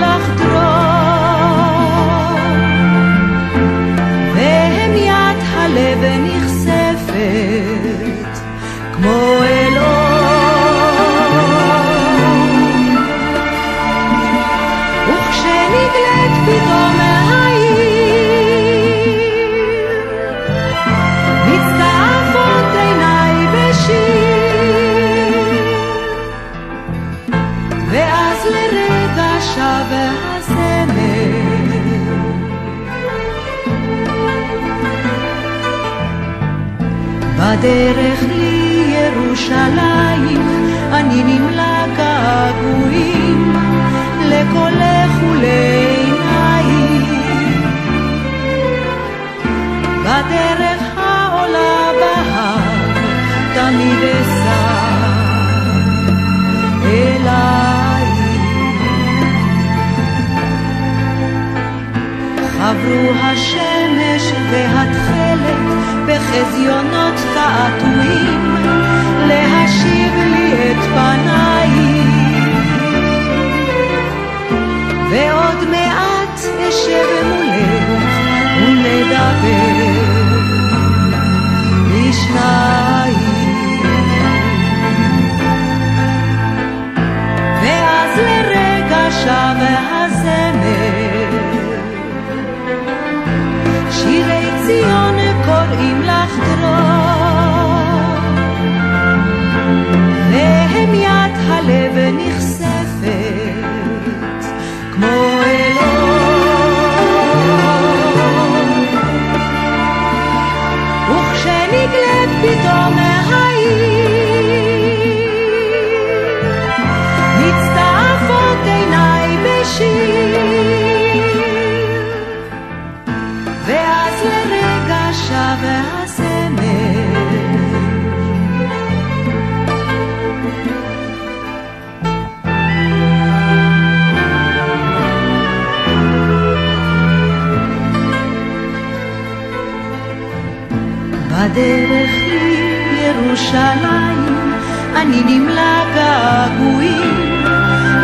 בדרך לירושלים אני נמלא געגועים לקולך ולעיניים בדרך העולה בהר תמיד אסע אלייך חברו והתכלת בחזיונות תעתועים להשיב לי את פנייך ועוד מעט אשב מולך ונדבר. בשניים הדרך היא ירושלים, אני נמלא געגועים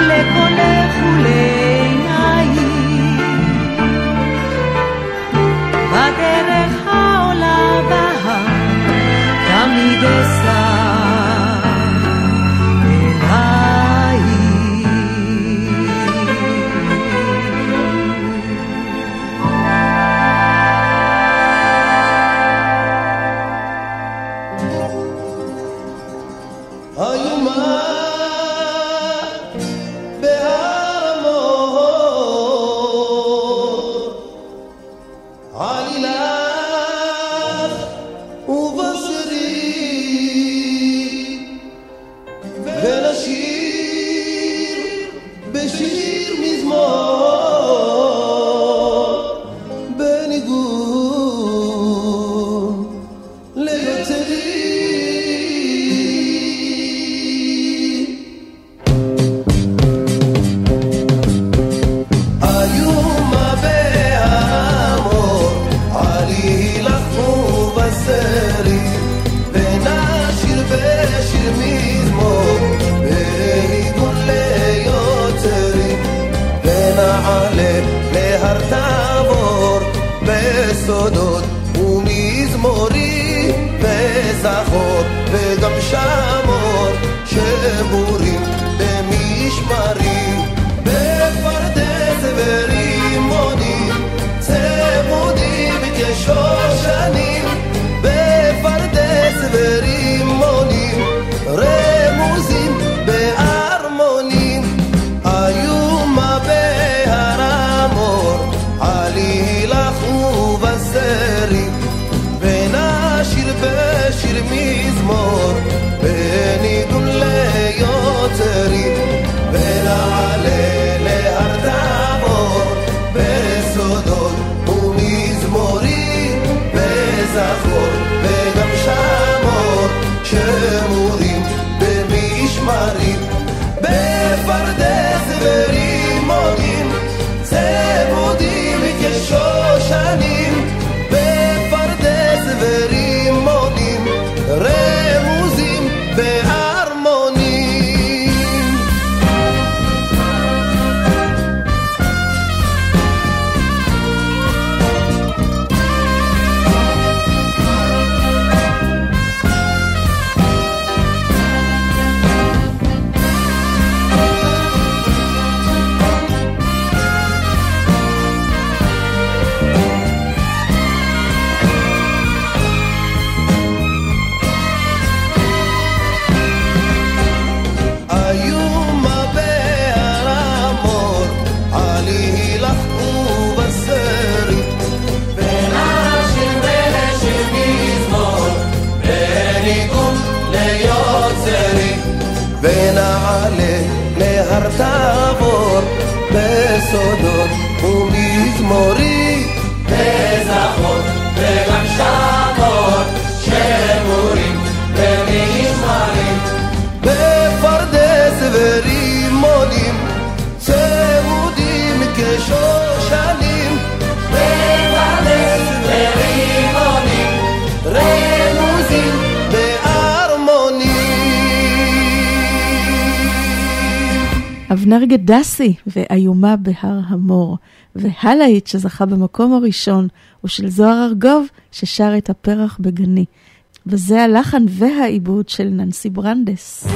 לקולך ולעינייך. בדרך העולה בהר תמיד אסר דסי ואיומה בהר המור, והלאית שזכה במקום הראשון, ושל זוהר ארגוב ששר את הפרח בגני. וזה הלחן והעיבוד של ננסי ברנדס.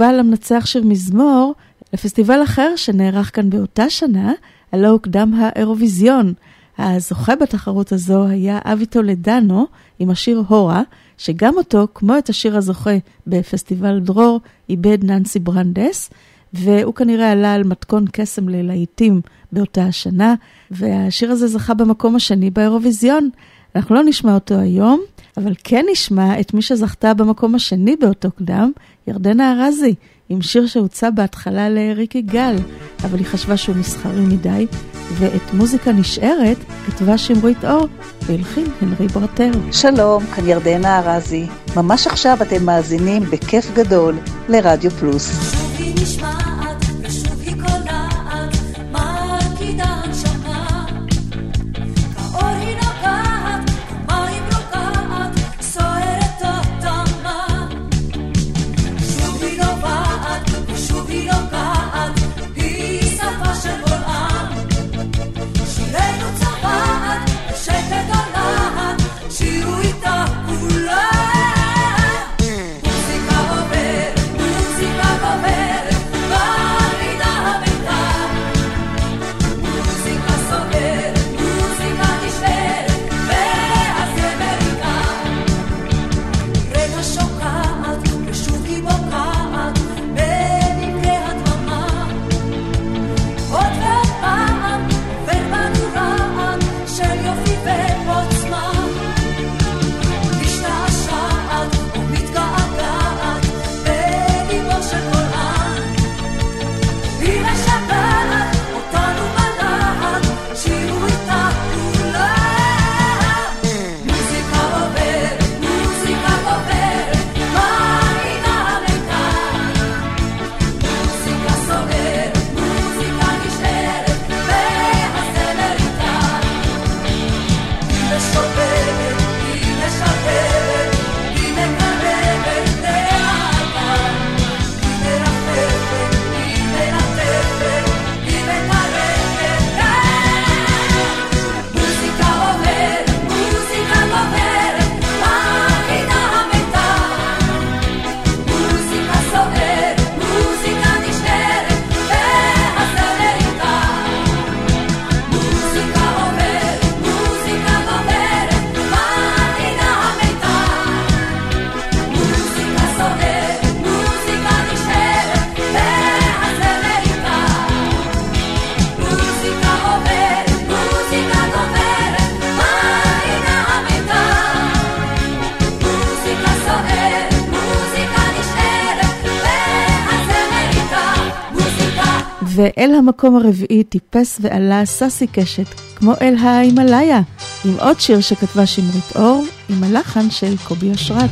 מהפסטיבל המנצח של מזמור לפסטיבל אחר שנערך כאן באותה שנה, הלא הוקדם האירוויזיון. הזוכה בתחרות הזו היה אבי טולדנו עם השיר הורה, שגם אותו, כמו את השיר הזוכה בפסטיבל דרור, איבד ננסי ברנדס, והוא כנראה עלה על מתכון קסם ללהיטים באותה השנה, והשיר הזה זכה במקום השני באירוויזיון. אנחנו לא נשמע אותו היום, אבל כן נשמע את מי שזכתה במקום השני באותו קדם, ירדנה ארזי, עם שיר שהוצא בהתחלה לריקי גל, אבל היא חשבה שהוא מסחרי מדי, ואת מוזיקה נשארת כתבה שמרית אור, והלחין הנרי ברטר. שלום, כאן ירדנה ארזי. ממש עכשיו אתם מאזינים בכיף גדול לרדיו פלוס. היא ואל המקום הרביעי טיפס ועלה סאסי קשת, כמו אל ההימאליה, עם עוד שיר שכתבה שמרית אור, עם הלחן של קובי אשרת.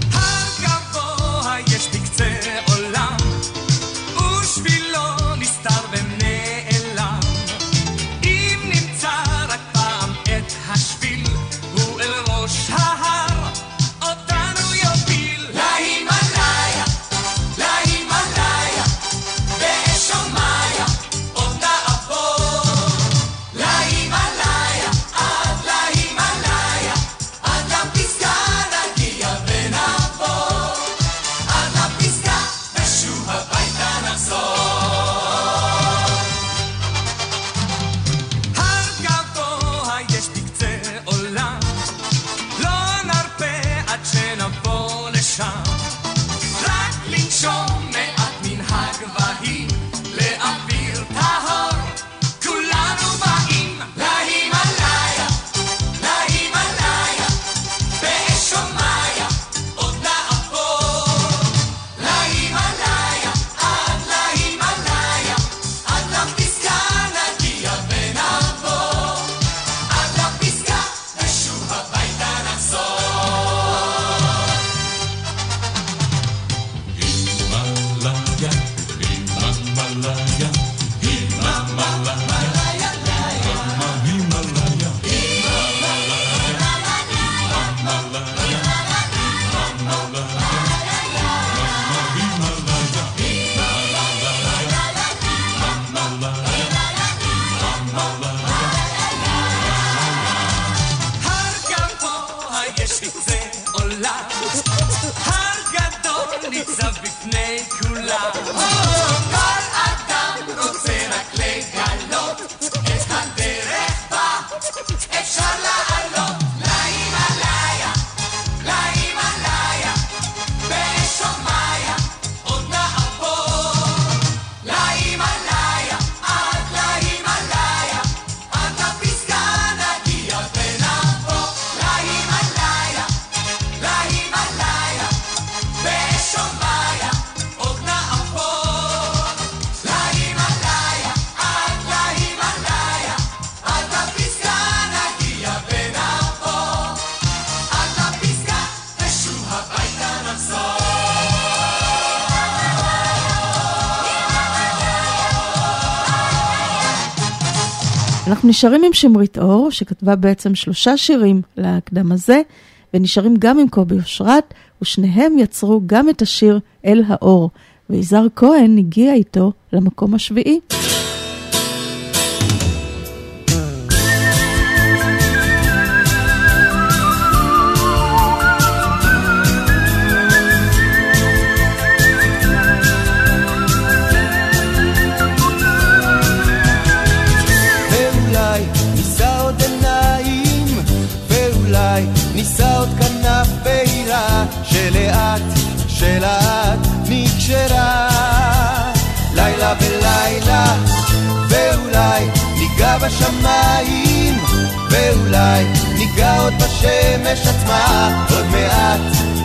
נשארים עם שמרית אור, שכתבה בעצם שלושה שירים להקדם הזה, ונשארים גם עם קובי אושרת, ושניהם יצרו גם את השיר "אל האור", ויזהר כהן הגיע איתו למקום השביעי. בשמיים, ואולי ניגע עוד בשמש עצמה עוד מעט.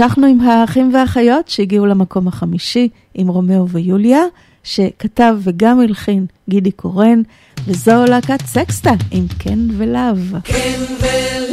המשכנו עם האחים והאחיות שהגיעו למקום החמישי, עם רומאו ויוליה, שכתב וגם הלחין גידי קורן, וזו להקת סקסטה עם כן ולאו. כן ולאו.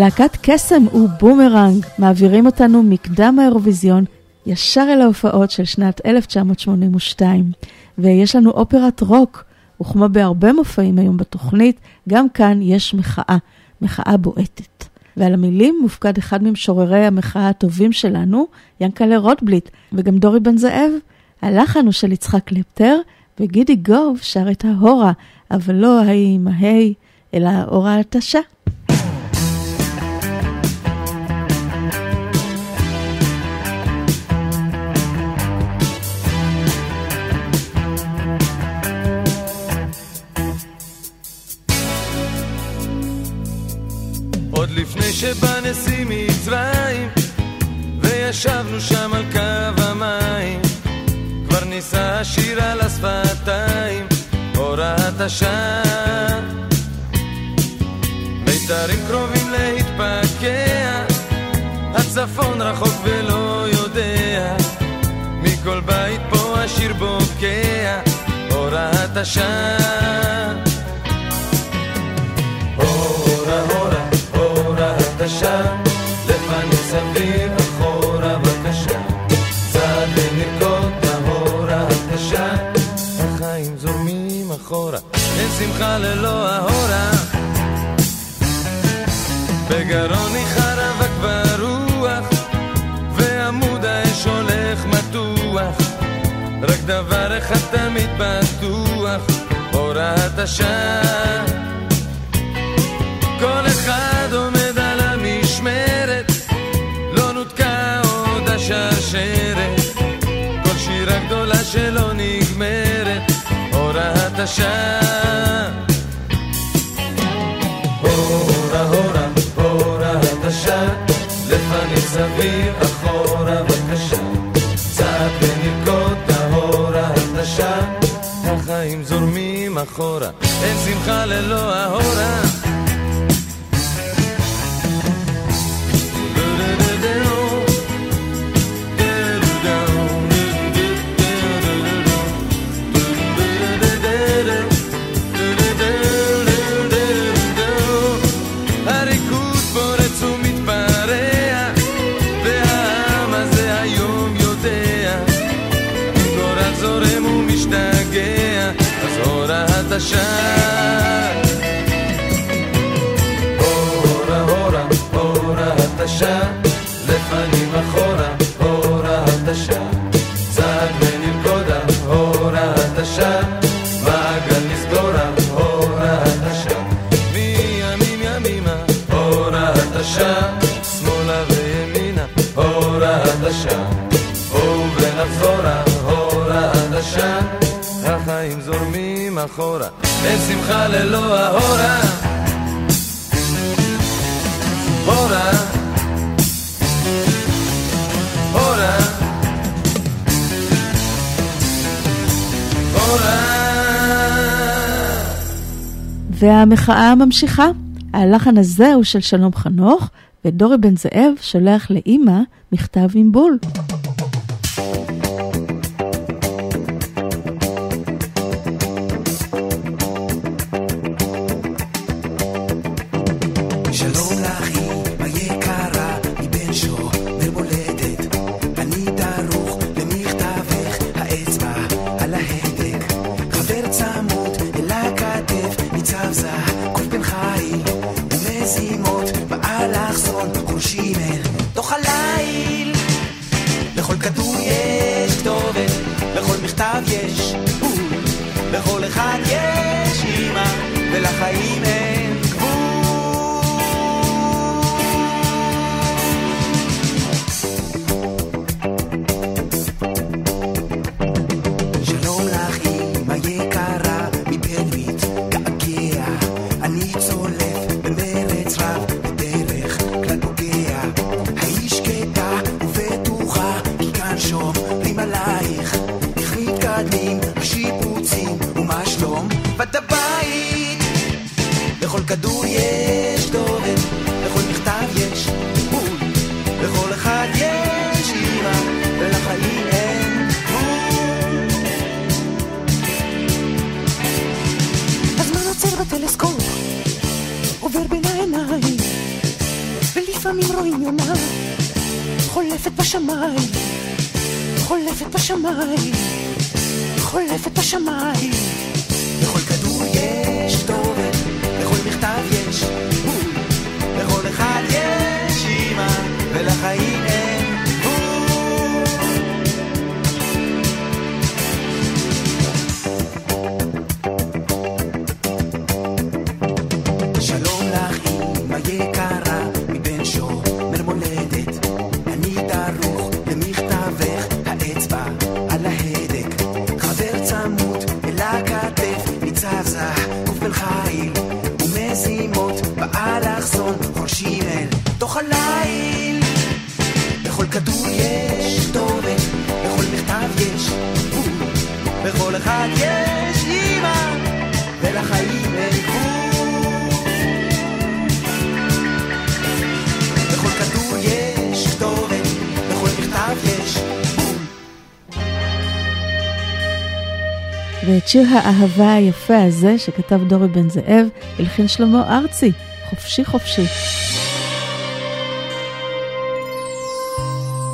להקת קסם ובומרנג מעבירים אותנו מקדם האירוויזיון ישר אל ההופעות של שנת 1982. ויש לנו אופרת רוק, וכמו בהרבה מופעים היום בתוכנית, גם כאן יש מחאה, מחאה בועטת. ועל המילים מופקד אחד ממשוררי המחאה הטובים שלנו, יענקל'ה רוטבליט, וגם דורי בן זאב. הלחן הוא של יצחק קלפטר, וגידי גוב שר את ההורה, אבל לא ההיא עם ההי, אלא אורה התשה. עוד לפני שבא נשיא מצרים וישבנו שם על קו המים. כבר נישא השיר על השפתיים הוראת השעה. מיתרים קרובים להתפקע הצפון רחוק ולא יודע. מכל בית פה השיר בוקע הוראת השעה שמחה ללא ההורה. בגרוני חרב כבר רוח ועמוד האש הולך מתוח. רק דבר אחד תמיד בטוח הוראת השעה השעה. הורה הורה, הוראת השעה, לפנים סביב אחורה בבקשה. צעד ונרקוד ההוראת השעה, החיים זורמים אחורה, אין שמחה ללא ההורה. אחורה, אין שמחה ללא ההורה. הורה, הורה, הורה. והמחאה ממשיכה. הלחן הזה הוא של שלום חנוך, ודורי בן זאב שולח לאימא מכתב עם בול. your mind. שיר האהבה היפה הזה שכתב דורי בן זאב, הלחין שלמה ארצי, חופשי חופשי.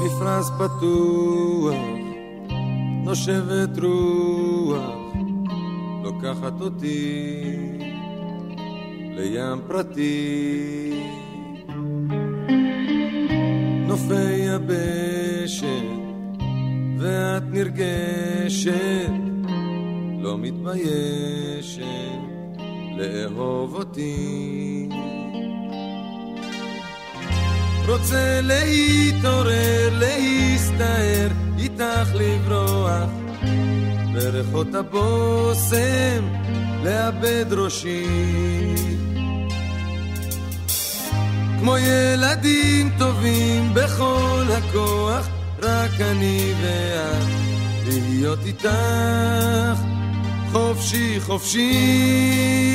מפרש פתוח, נושבת רוח, לוקחת אותי לים פרטי. הבושם לאבד ראשי. כמו ילדים טובים בכל הכוח רק אני ואת להיות איתך חופשי חופשי.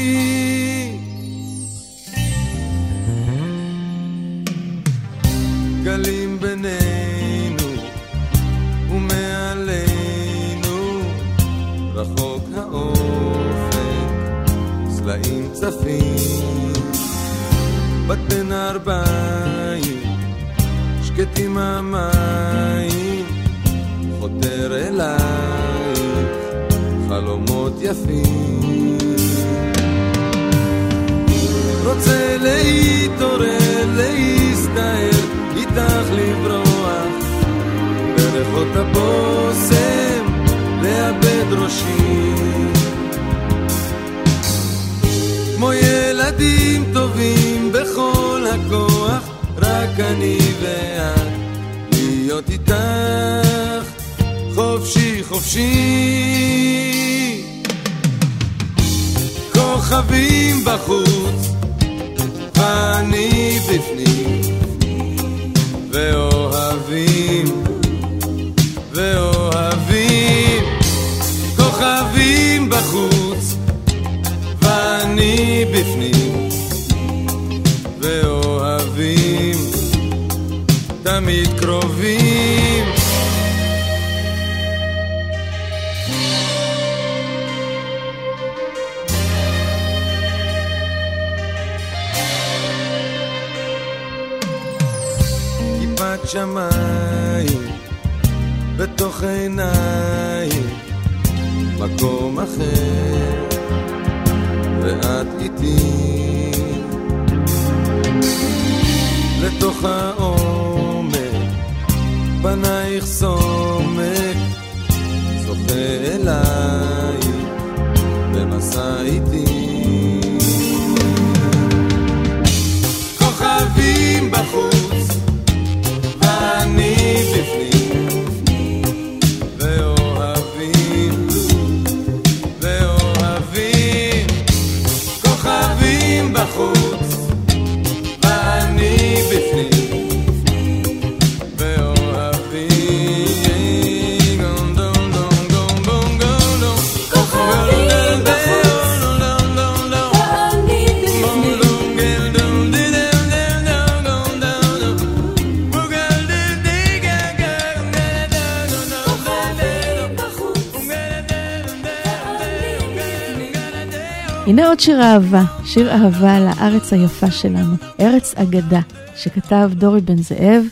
אהבה, שיר אהבה לארץ היפה שלנו, ארץ אגדה, שכתב דורי בן זאב,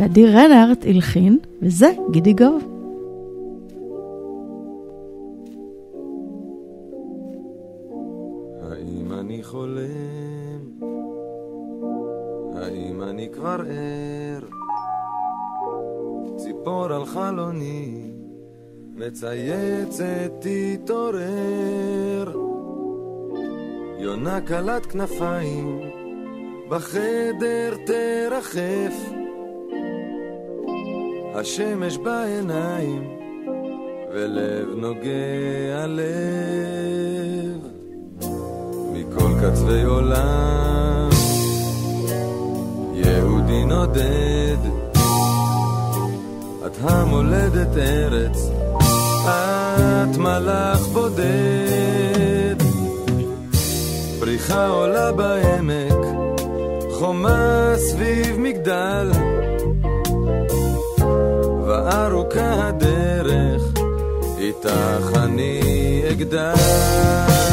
ועדי רנארט הלחין, וזה גידי גוב. האם אני חולם? האם אני כבר ער? ציפור על חלוני מצייצת תתעורר יונה קלת כנפיים בחדר תרחף. השמש בעיניים ולב נוגע לב מכל קצווי עולם יהודי נודד. את המולדת ארץ את מלאך בודד פריחה עולה בעמק חומה סביב מגדל וארוכה הדרך איתך אני אגדל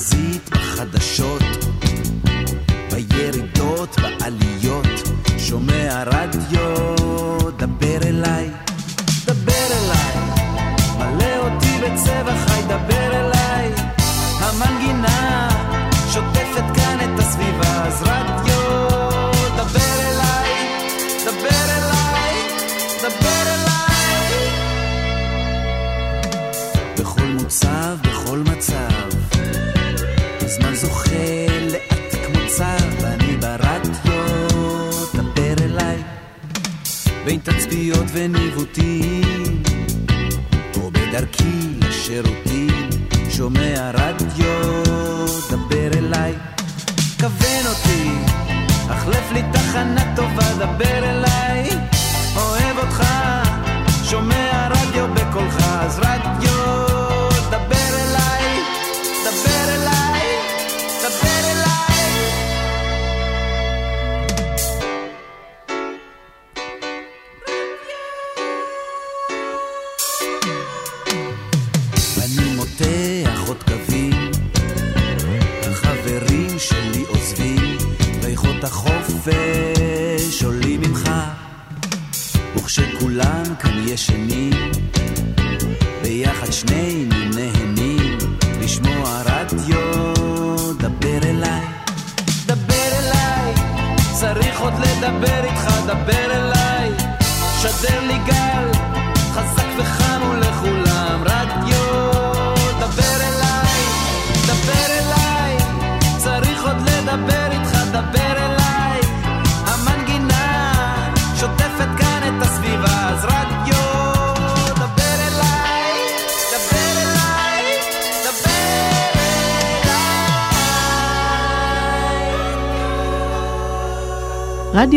disease.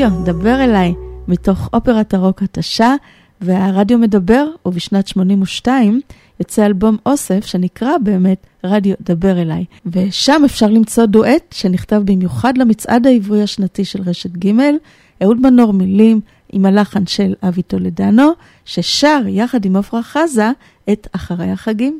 רדיו, דבר אליי, מתוך אופרת הרוק התשה, והרדיו מדבר, ובשנת 82 יוצא אלבום אוסף שנקרא באמת רדיו דבר אליי. ושם אפשר למצוא דואט שנכתב במיוחד למצעד העברי השנתי של רשת ג', אהוד מנור מילים עם הלחן של אבי טולדנו, ששר יחד עם עפרה חזה את אחרי החגים.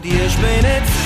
gut, ich bin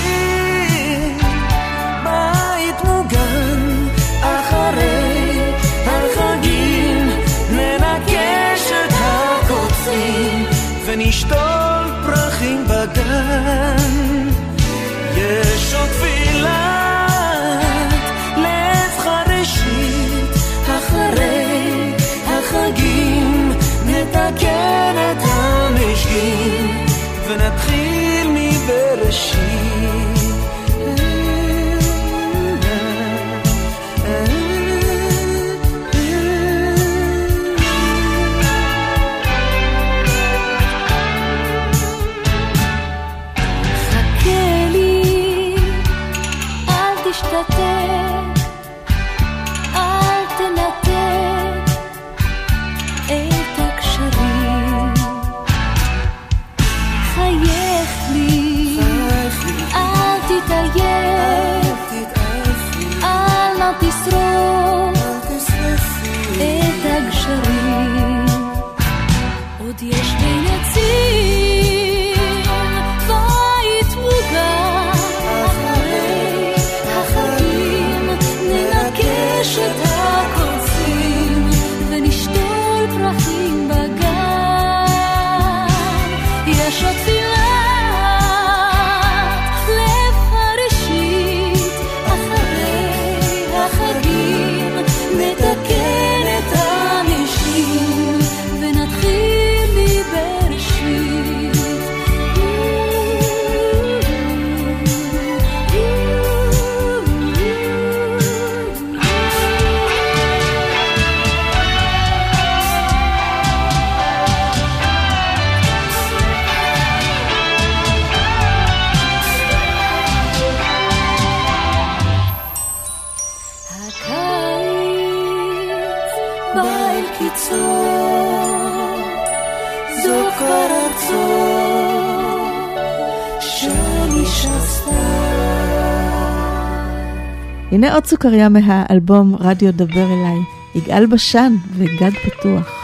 הנה עוד סוכריה מהאלבום רדיו דבר אליי, יגאל בשן וגד פתוח.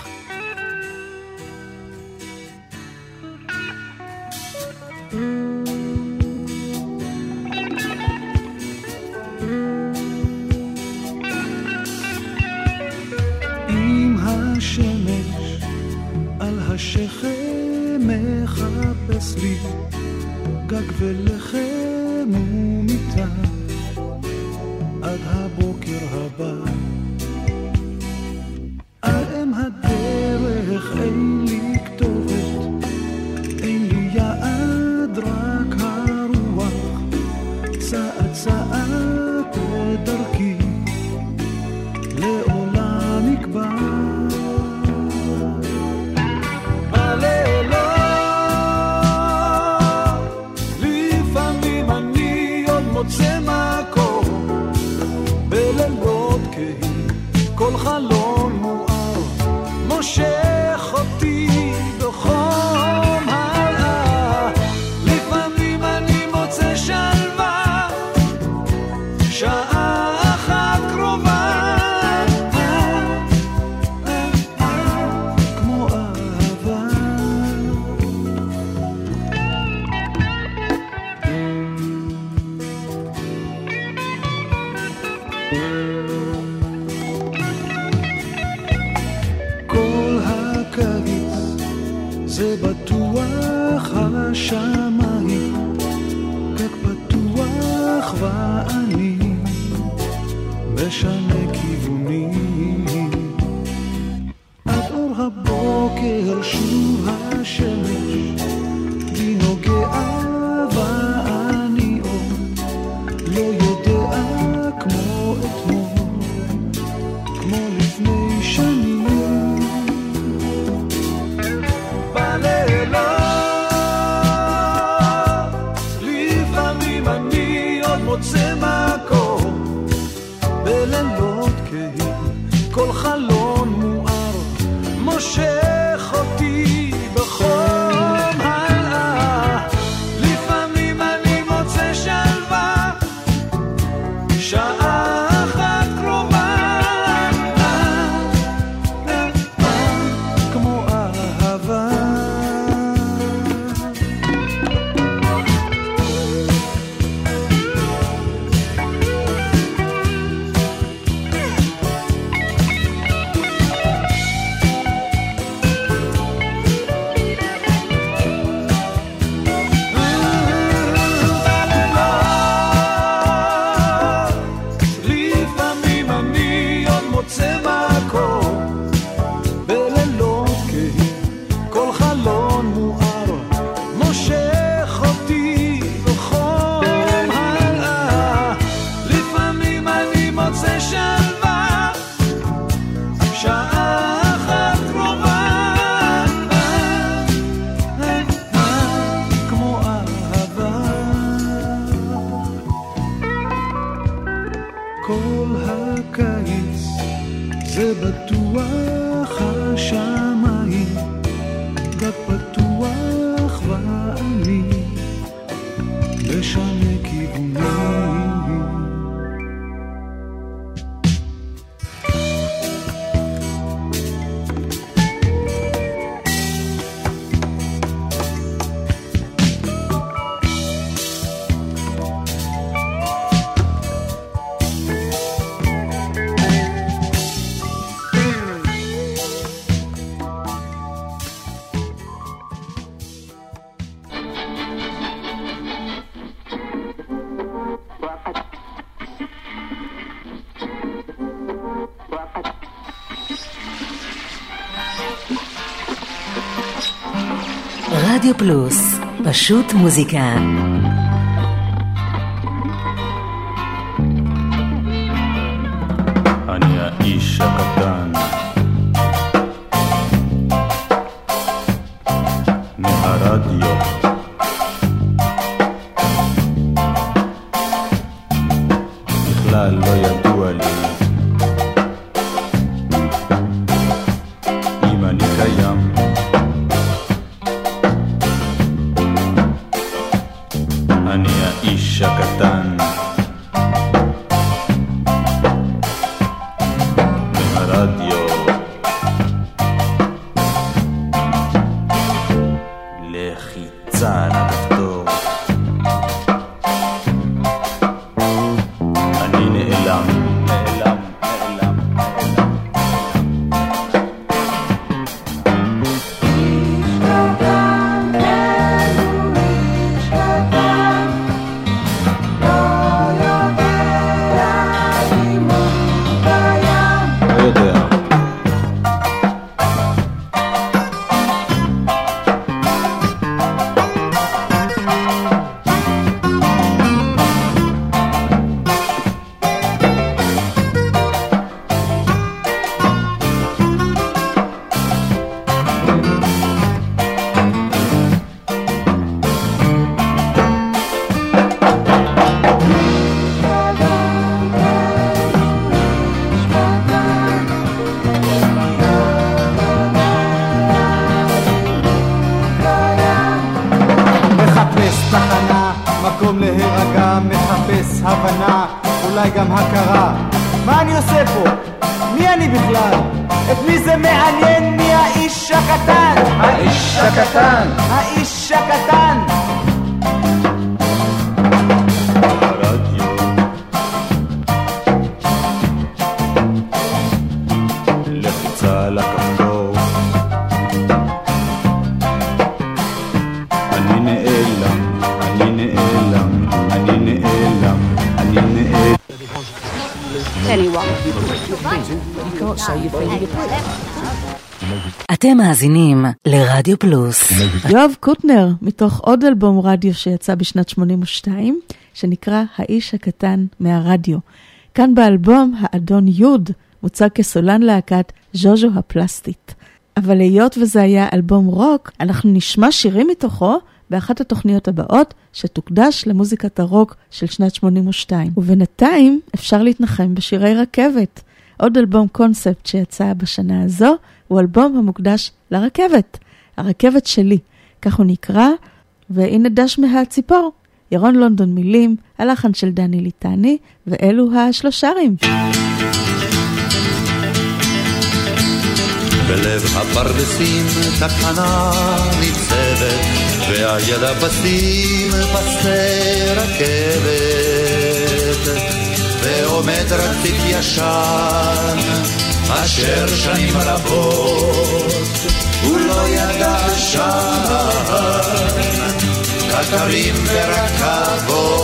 רדיו פלוס, פשוט מוזיקה. מאזינים לרדיו פלוס. יואב קוטנר, מתוך עוד אלבום רדיו שיצא בשנת 82, שנקרא האיש הקטן מהרדיו. כאן באלבום, האדון יוד מוצג כסולן להקת ז'וז'ו הפלסטית. אבל היות וזה היה אלבום רוק, אנחנו נשמע שירים מתוכו באחת התוכניות הבאות, שתוקדש למוזיקת הרוק של שנת 82. ובינתיים אפשר להתנחם בשירי רכבת. עוד אלבום קונספט שיצא בשנה הזו, הוא אלבום המוקדש לרכבת. הרכבת שלי, כך הוא נקרא, והנה דש מהציפור. ירון לונדון מילים, הלחן של דני ליטני, ואלו השלושרים. בלב הפרדסים תחנה ניצבת, והיד הפסים פסי רכבת. ועומד רציף ישן, אשר שנים רבות הוא לא ידע שם, קטרים ורכבות.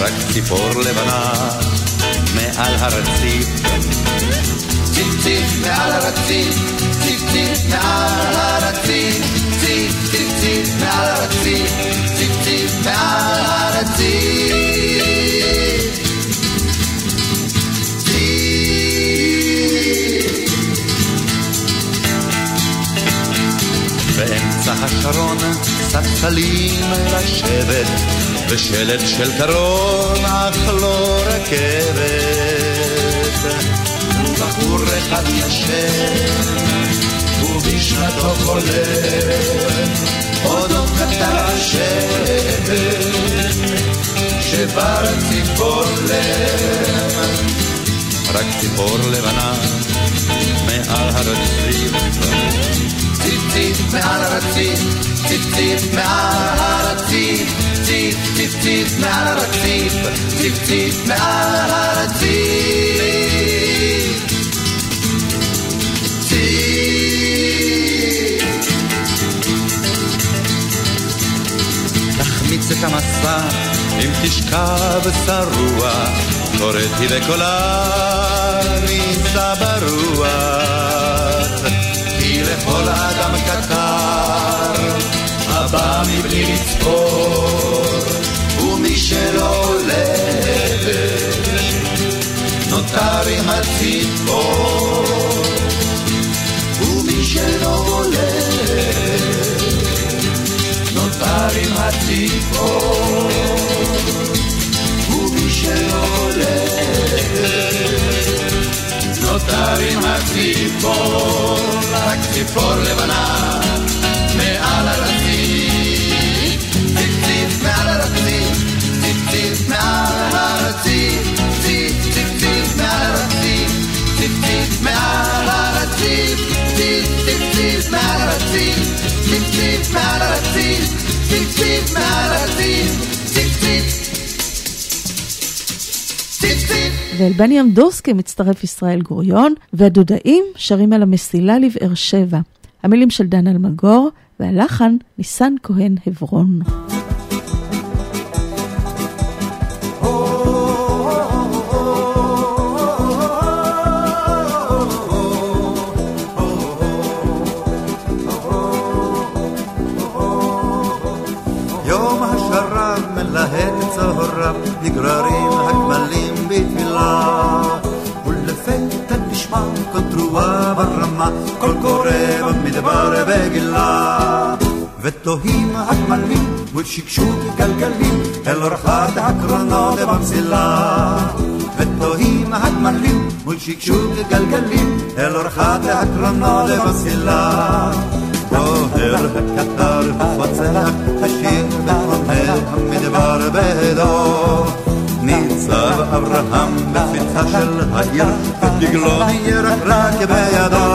רק ציפור לבנה מעל הרציף ציפ ציפ מעל הרציף, ציפ ציפ מעל הרציף, ציפ ציפ מעל הרציף, ציפ ציפ מעל הרציף. באמצע השרון ספסלים לשבת, ושלט של קרון אך לא רכבת. בחור אחד ישן, ובשנתו חולם, אודות קטר השמן, שבר ציפור לב, רק ציפור לבנה מעל הרציף. ציפ ציפ מעל הרציף, ציפ ציפ מעל הרציף, ציפ ציפ ציפ מעל הרציף, ציפ ציפ מעל הרציף. תחמיץ את המסע אם תשכב שרוע, קוראתי בקולה נישא ברוח. לכל אדם קטר הבא מבלי לצפור, ומי שלא הולך נותר עם הציפור. ומי שלא הולך נותר עם הציפור. נותר עם הציפור, רק ציפור לבנה מעל הרציף. ציפציף מעל הרציף, ציפציף מעל הרציף, ציפציף מעל הרציף, ציפציף מעל הרציף, ציפציף מעל הרציף, ציפציף מעל הרציף, ציפציף מעל הרציף. ואל בני אמדורסקי מצטרף ישראל גוריון, והדודאים שרים על המסילה לבאר שבע. המילים של דן אלמגור, והלחן ניסן כהן חברון. קול קורא במדבר בגילה. ותוהים הגמלים מול שקשוק גלגלים, אל אורחת הקרונות במסילה. ותוהים הגמלים מול שקשוק גלגלים, אל אורחת הקרונות במסילה. דוהר הקטר ופוצח השיר ועונה המדבר בהדו ניצב אברהם בפתחה של העיר ודגלו ירקרק בידו.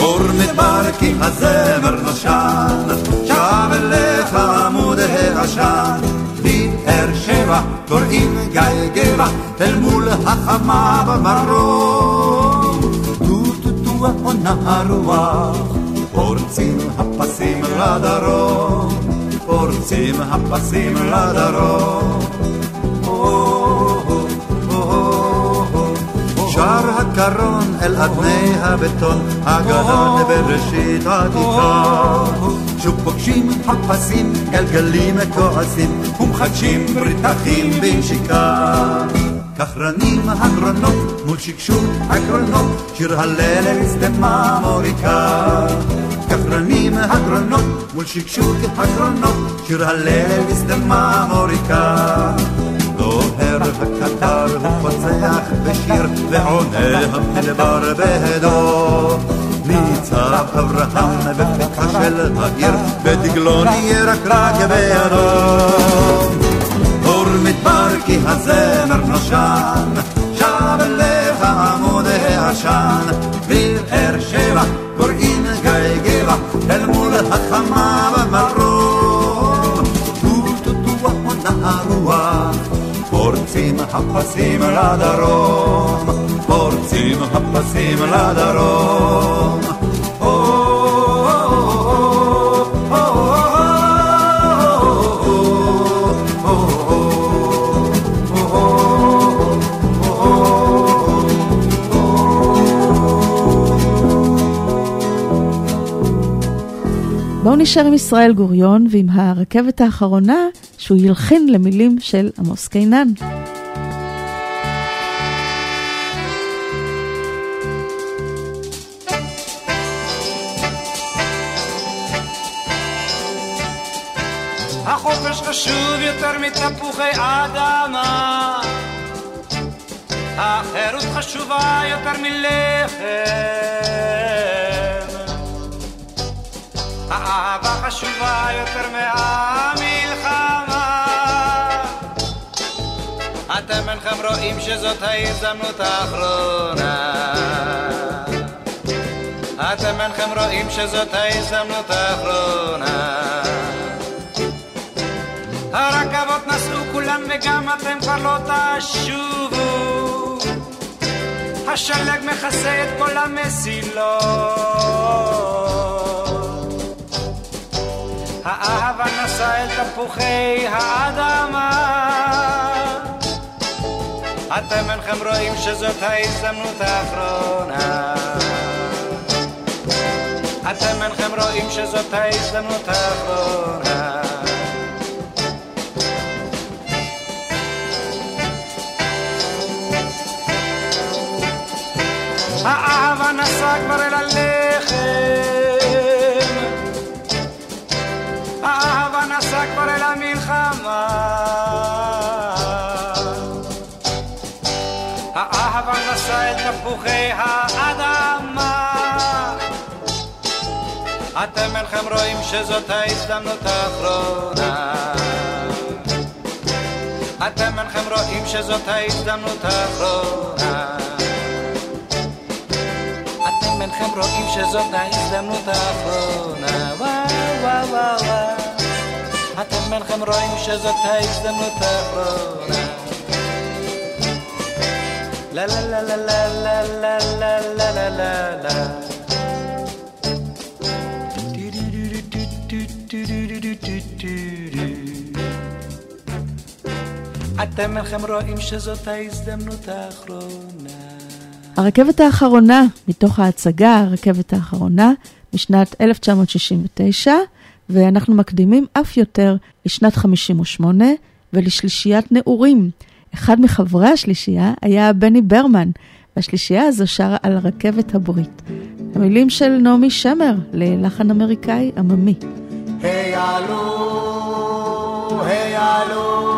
אור מדבר כי הזמר נושן שב אליך עמוד העשן. בבאר שבע קוראים גיא גבע אל מול החמה במרום טו-טו-טו עונה הרוח פורצים הפסים לדרום, פורצים הפסים לדרום. שר הקרון אל אדני הבטון, הגנון בראשית עתיקה. שוב פוגשים הפסים, גלגלים כועסים, ומחדשים ברית אחים בנשיקה. כך רנים הגרונות מול שקשוק הקרונות, שיר הלל הסתמה מוריקה. כך רנים הגרונות מול שקשוק הקרונות, שיר הלל הסתמה מוריקה. דוהר הקטר ופוצח בשיר, ועונה המדבר בהדו. ניצב אברהם בפתחה של העיר, ודגלו ירקרק בידו. אור מדבר כי הזמר נושן, שב אליך עמוד העשן, בבאר שבע קוראים גיא גבע, אל מול החמה פורצים הפסים לדרום, פורצים הפסים לדרום. בואו נשאר עם ישראל גוריון ועם הרכבת האחרונה שהוא ילחין למילים של עמוס קינן. החופש חשוב יותר מתפוחי אדמה החירות חשובה יותר מלחם האהבה חשובה יותר מהמלחמה. אתם אינכם רואים שזאת ההזדמנות האחרונה. אתם אינכם רואים שזאת ההזדמנות האחרונה. הרכבות נסעו כולן וגם אתם כבר לא תשובו. השלג מכסה את כל המסילות האהבה נשא אל תפוחי האדמה. אתם אינכם רואים שזאת ההזדמנות האחרונה. אתם אינכם רואים שזאת ההזדמנות האחרונה. האהבה נסע כבר אל הלחם האהבה נסע כבר אל המלחמה. האהבה נסע אל תפוחי האדמה. אתם אינכם רואים שזאת ההזדמנות האחרונה. אתם אינכם רואים שזאת ההזדמנות האחרונה אינכם רואים שזאת ההזדמנות האחרונה וואו וואו וואו וואו אתם אינכם רואים שזאת ההזדמנות האחרונה לה לה לה לה לה לה לה לה לה לה לה אתם אינכם רואים שזאת ההזדמנות האחרונה הרכבת האחרונה, מתוך ההצגה הרכבת האחרונה, משנת 1969, ואנחנו מקדימים אף יותר לשנת 58 ולשלישיית נעורים. אחד מחברי השלישייה היה בני ברמן, והשלישייה הזו שרה על הרכבת הברית. המילים של נעמי שמר ללחן אמריקאי עממי. היעלו, היעלו.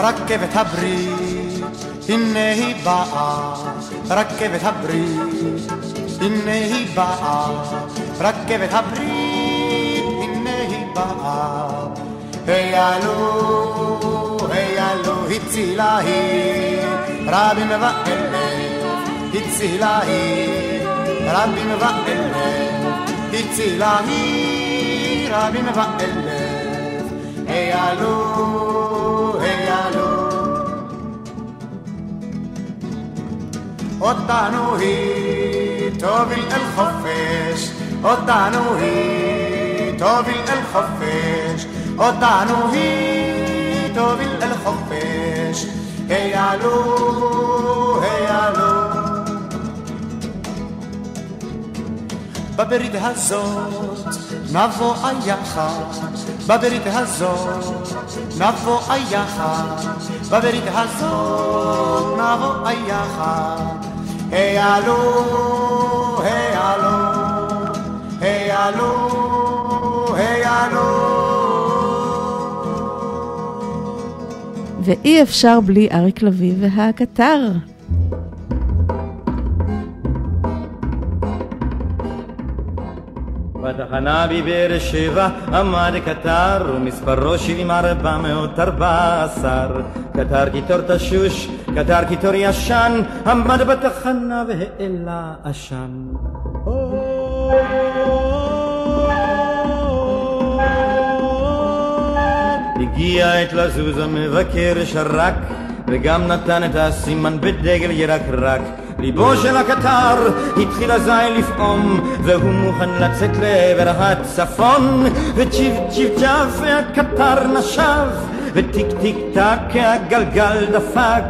רכבת הברית, הנה היא באה, רכבת הברית, הנה היא באה, רכבת הברית, הנה היא באה. היעלו, היעלו, הצילה היא, רבים ואלף, הצילה היא, רבים ואלף, הצילה היא, רבים ואלף. היעלו. אותנו היא תוביל אל חופש, אותנו היא תוביל אל חופש, אותנו היא תוביל אל חופש. היעלו, היעלו. בברית הזאת נבוא היחד, בברית הזאת נבוא היחד, בברית הזאת נבוא היחד. Hey, allô, hey, allô, hey, allô, hey, allô. ואי אפשר בלי אריק לביא והקטר. בתחנה בבאר שבע עמד קטר ומספרו שבעים ארבע מאות ארבע עשר קטר קיטור תשוש, קטר קיטור ישן עמד בתחנה והעלה עשן הגיע עת לזוז המבקר שרק וגם נתן את הסימן בדגל ירקרק ליבו של הקטר התחיל אזי לפעום והוא מוכן לצאת לעבר הצפון. וצ'יפ צ'יפ צ'אף והקטר נשב וטיק טיק טק הגלגל דפק.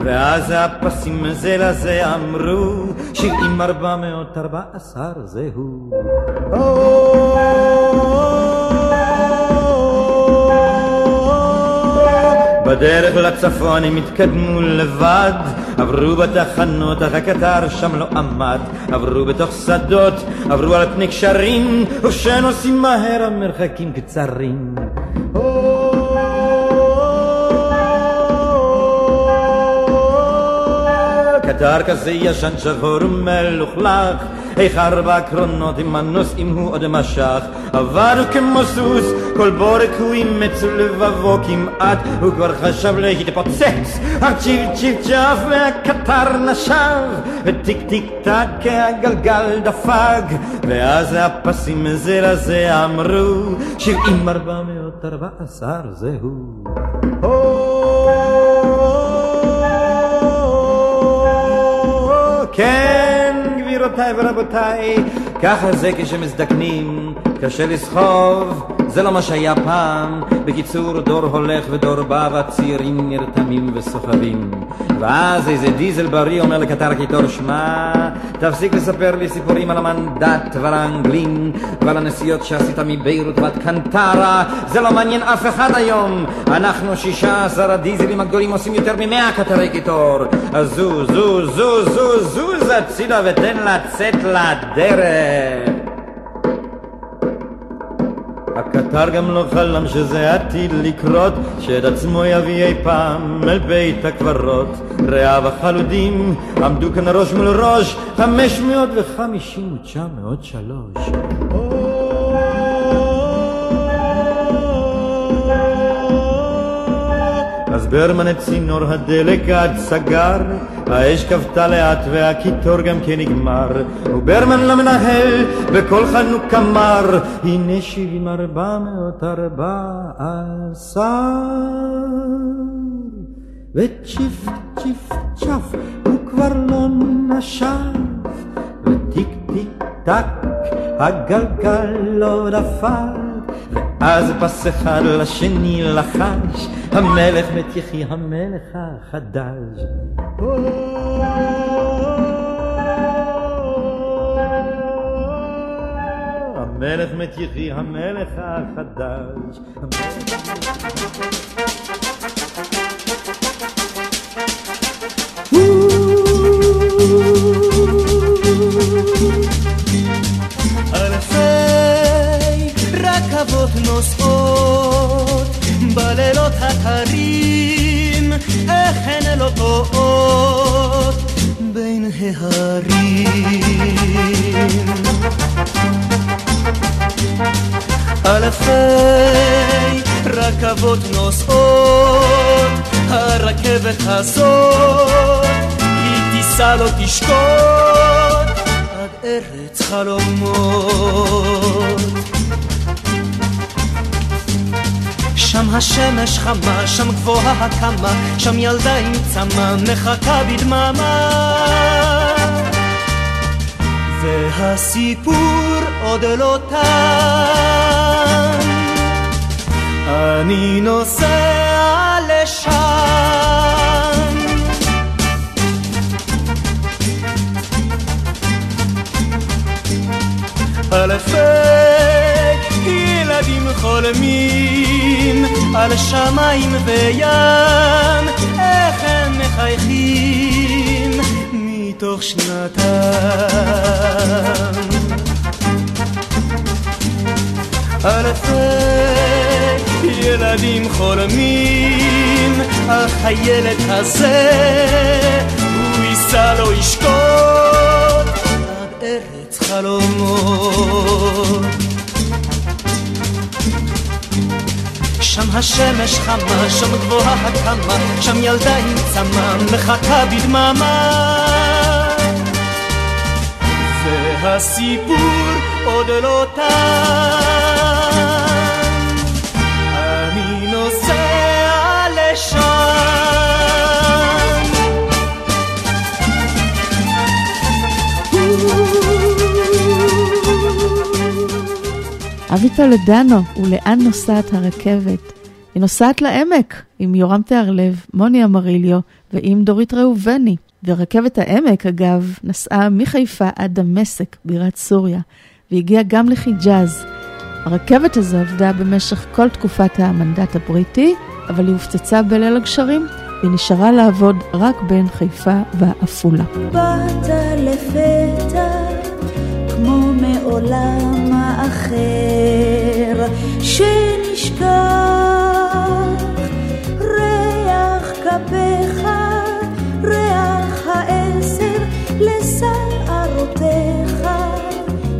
ואז הפסים זה לזה אמרו שבעים ארבע מאות ארבע עשר זהו בדרך לצפון הם התקדמו לבד. עברו בתחנות אך הקטר שם לא עמד. עברו בתוך שדות עברו על פני קשרים וכשנוסעים מהר המרחקים קצרים. קטר כזה ישן שחור ומלוכלך איך ארבע קרונות עם הנוסעים הוא עוד משך עבר כמו סוס כל בורג הוא אימץ לבבו כמעט הוא כבר חשב להתפוצץ אך צ'יפ צ'יפ צ'אף והקטר נשב וטיק טיק טק הגלגל דפק ואז הפסים זה לזה אמרו שבעים ארבע מאות ארבע עשר זהו כן, גבירותיי ורבותיי, ככה זה כשמזדקנים, קשה לסחוב, זה לא מה שהיה פעם. בקיצור, דור הולך ודור בא, והצעירים נרתמים וסוחבים. ואז איזה דיזל בריא אומר לקטר קיטור, שמע, תפסיק לספר לי סיפורים על המנדט ועל האנגלים ועל הנסיעות שעשית מביירות ועד קנטרה, זה לא מעניין אף אחד היום. אנחנו שישה עשר הדיזלים הגדולים עושים יותר ממאה קטרי קיטור. אז זוז, זוז, זוז, זוז, זוז הצידה ותן לצאת לדרך. הקטר גם לא חלם שזה עתיד לקרות, שאת עצמו יביא אי פעם אל בית הקברות. רעיו החלודים עמדו כאן ראש מול ראש, חמש מאות וחמישים ותשע מאות שלוש. אז ברמן את צינור הדלק אט סגר, האש כבתה לאט והקיטור גם כן נגמר, וברמן למנהל בקול חנוק אמר, הנה שבעים ארבע מאות ארבע עשר. וצ'יפ צ'יפ צ'אף הוא כבר לא נשף, וטיק טיק טק הגלגל לא דפק. ואז פס אחד לשני לחש, המלך מת יחי המלך החדש. המלך מת יחי המלך החדש. אלפי רכבות נוסעות בלילות הקרים, איך הן לא טועות בין ההרים. אלפי רכבות נוסעות, הרכבת הזאת, היא תיסע לא תשקוט עד ארץ חלומות. שם השמש חמה, שם גבוהה הקמה, שם ילדה עם צמא, מחכה בדממה. והסיפור עוד לא תם, אני נוסע לשם. אלפי ילדים חולמים על שמיים וים, איך הם מחייכים מתוך שנתם. אלפי ילדים חולמים, אך הילד הזה, הוא ייסע לא ישקוט עד ארץ חלומות. שם השמש חמה, שם גבוהה הקמה, שם ילדה עם צמא, מחכה בדממה. והסיפור עוד לא תם, אבי טולדנו, ולאן נוסעת הרכבת? היא נוסעת לעמק, עם יורם תיארלב, מוני אמריליו ועם דורית ראובני. ורכבת העמק, אגב, נסעה מחיפה עד דמשק, בירת סוריה, והגיעה גם לחיג'אז. הרכבת הזו עבדה במשך כל תקופת המנדט הבריטי, אבל היא הופצצה בליל הגשרים, והיא נשארה לעבוד רק בין חיפה ועפולה. באת לפתע כמו מעולם האחר שנשכח ריח כפיך ריח העשר לשערותיך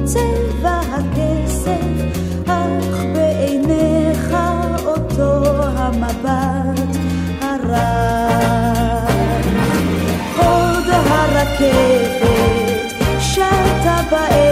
צבע הכסף אך בעיניך אותו המבט הרע. עוד הרכבת שטה בעמק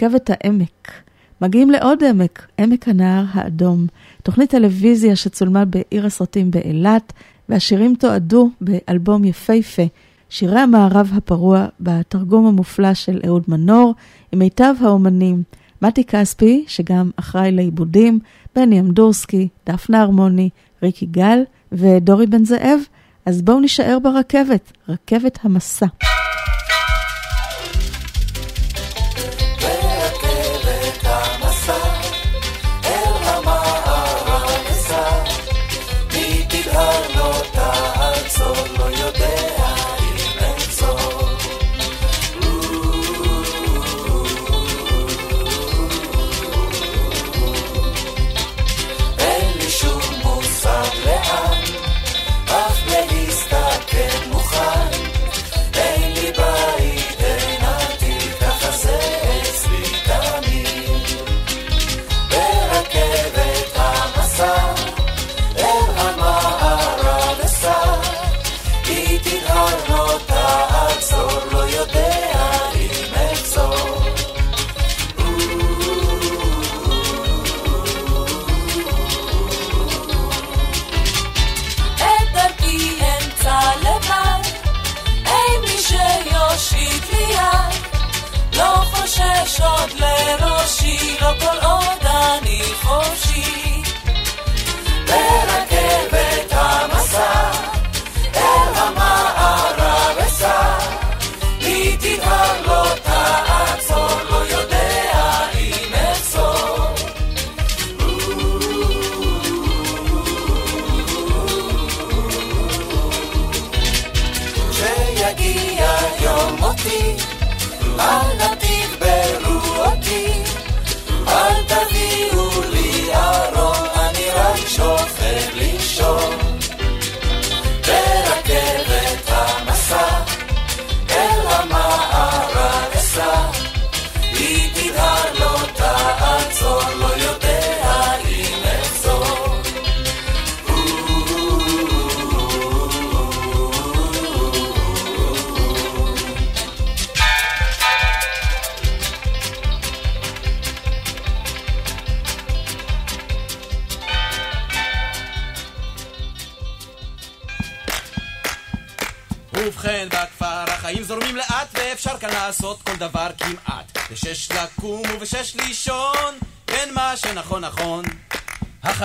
רכבת העמק. מגיעים לעוד עמק, עמק הנהר האדום, תוכנית טלוויזיה שצולמה בעיר הסרטים באילת, והשירים תועדו באלבום יפהפה, שירי המערב הפרוע, בתרגום המופלא של אהוד מנור, עם מיטב האומנים, מתי כספי, שגם אחראי לעיבודים, בני אמדורסקי, דפנה הרמוני, ריקי גל ודורי בן זאב. אז בואו נישאר ברכבת, רכבת המסע.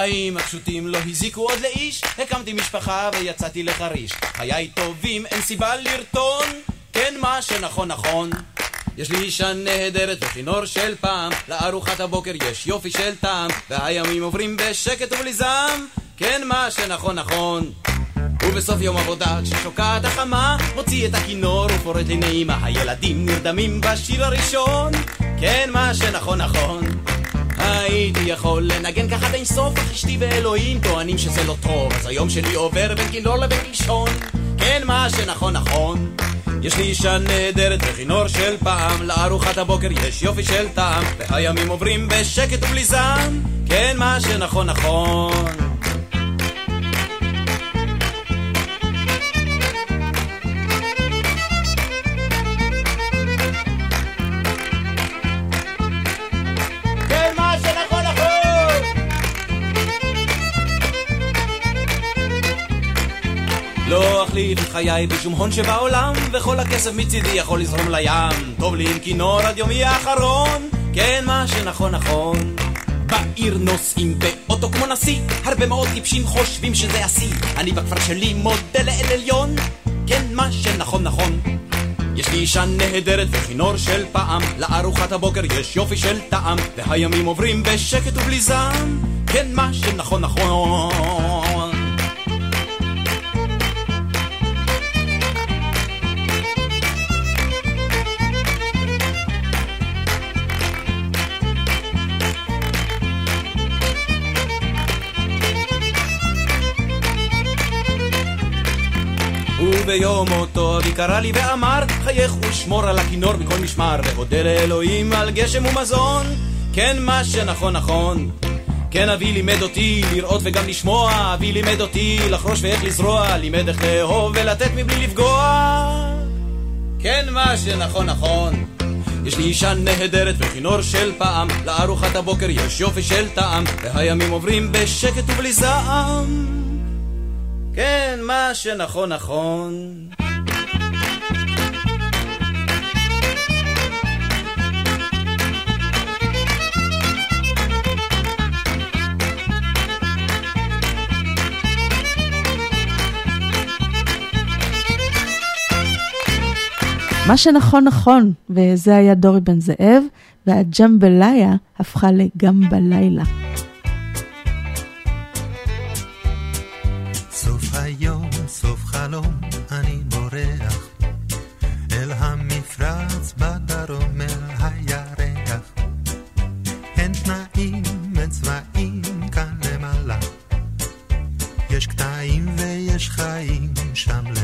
החיים הפשוטים לא הזיקו עוד לאיש. הקמתי משפחה ויצאתי לחריש. חיי טובים אין סיבה לרטון. כן מה שנכון נכון. יש לי אישה נהדרת וכינור של פעם. לארוחת הבוקר יש יופי של טעם. והימים עוברים בשקט ובלי זעם. כן מה שנכון נכון. ובסוף יום עבודה כששוקעת החמה מוציא את הכינור ופורט לי נעימה. הילדים נרדמים בשיר הראשון. כן מה שנכון נכון הייתי יכול לנגן ככה בין סוף אך אשתי ואלוהים טוענים שזה לא טוב אז היום שלי עובר בין כינור לבין לישון. כן מה שנכון נכון. יש לי אישה נהדרת וכינור של פעם לארוחת הבוקר יש יופי של טעם והימים עוברים בשקט ובלי זעם. כן מה שנכון נכון אחליף את חיי בשום הון שבעולם וכל הכסף מצידי יכול לזרום לים. טוב לי עם כינור עד יומי האחרון כן מה שנכון נכון. בעיר נוסעים באוטו כמו נשיא הרבה מאוד טיפשים חושבים שזה השיא. אני בכפר שלי מודה לאל עליון כן מה שנכון נכון. יש לי אישה נהדרת וכינור של פעם לארוחת הבוקר יש יופי של טעם והימים עוברים בשקט ובלי זעם. כן מה שנכון נכון וביום מותו אבי קרא לי ואמר חייך ושמור על הכינור מכל משמר והודה לאלוהים על גשם ומזון. כן מה שנכון נכון. כן אבי לימד אותי לראות וגם לשמוע אבי לימד אותי לחרוש ואיך לזרוע לימד איך לאהוב ולתת מבלי לפגוע. כן מה שנכון נכון. יש לי אישה נהדרת וכינור של פעם לארוחת הבוקר יש יופי של טעם והימים עוברים בשקט ובלי זעם כן, מה שנכון נכון. מה שנכון נכון, וזה היה דורי בן זאב, והג'מבליה הפכה לגם חיים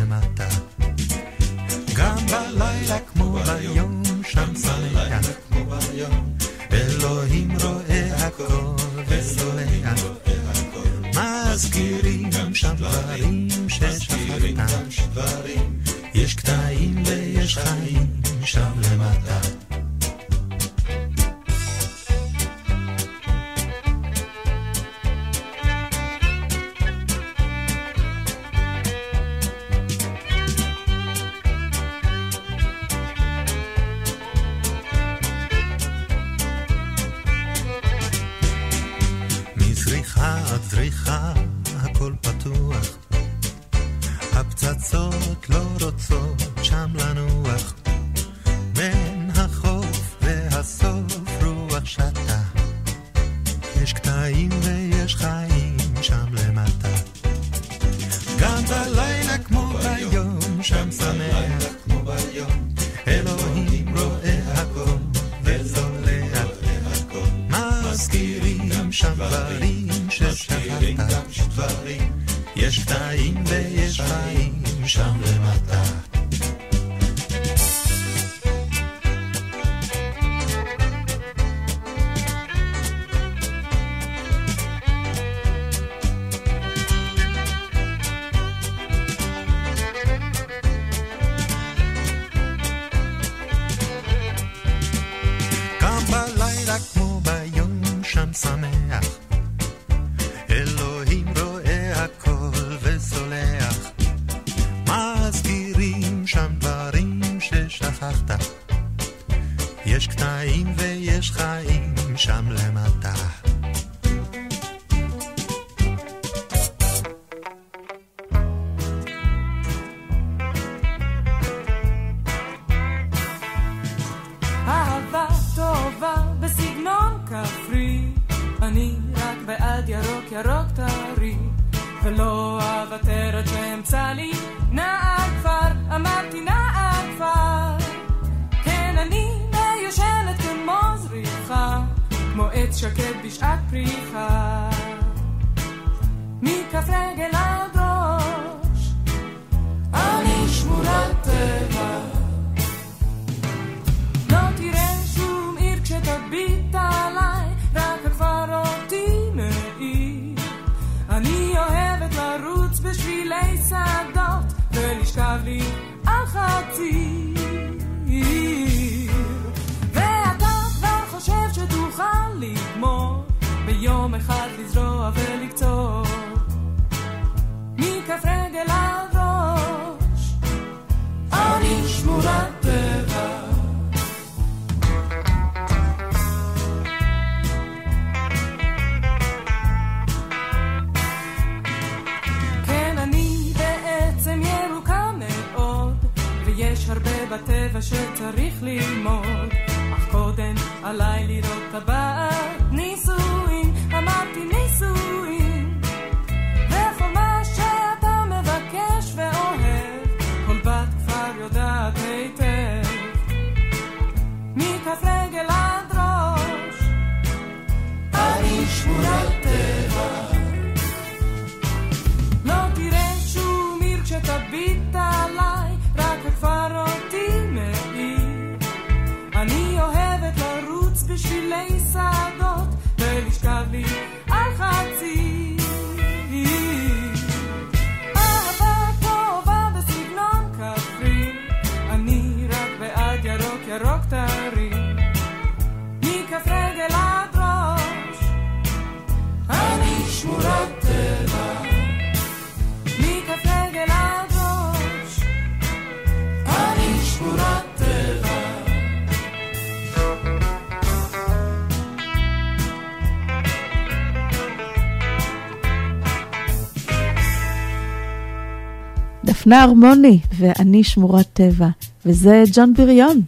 דפנה הרמוני ואני שמורת טבע, וזה ג'ון בריון.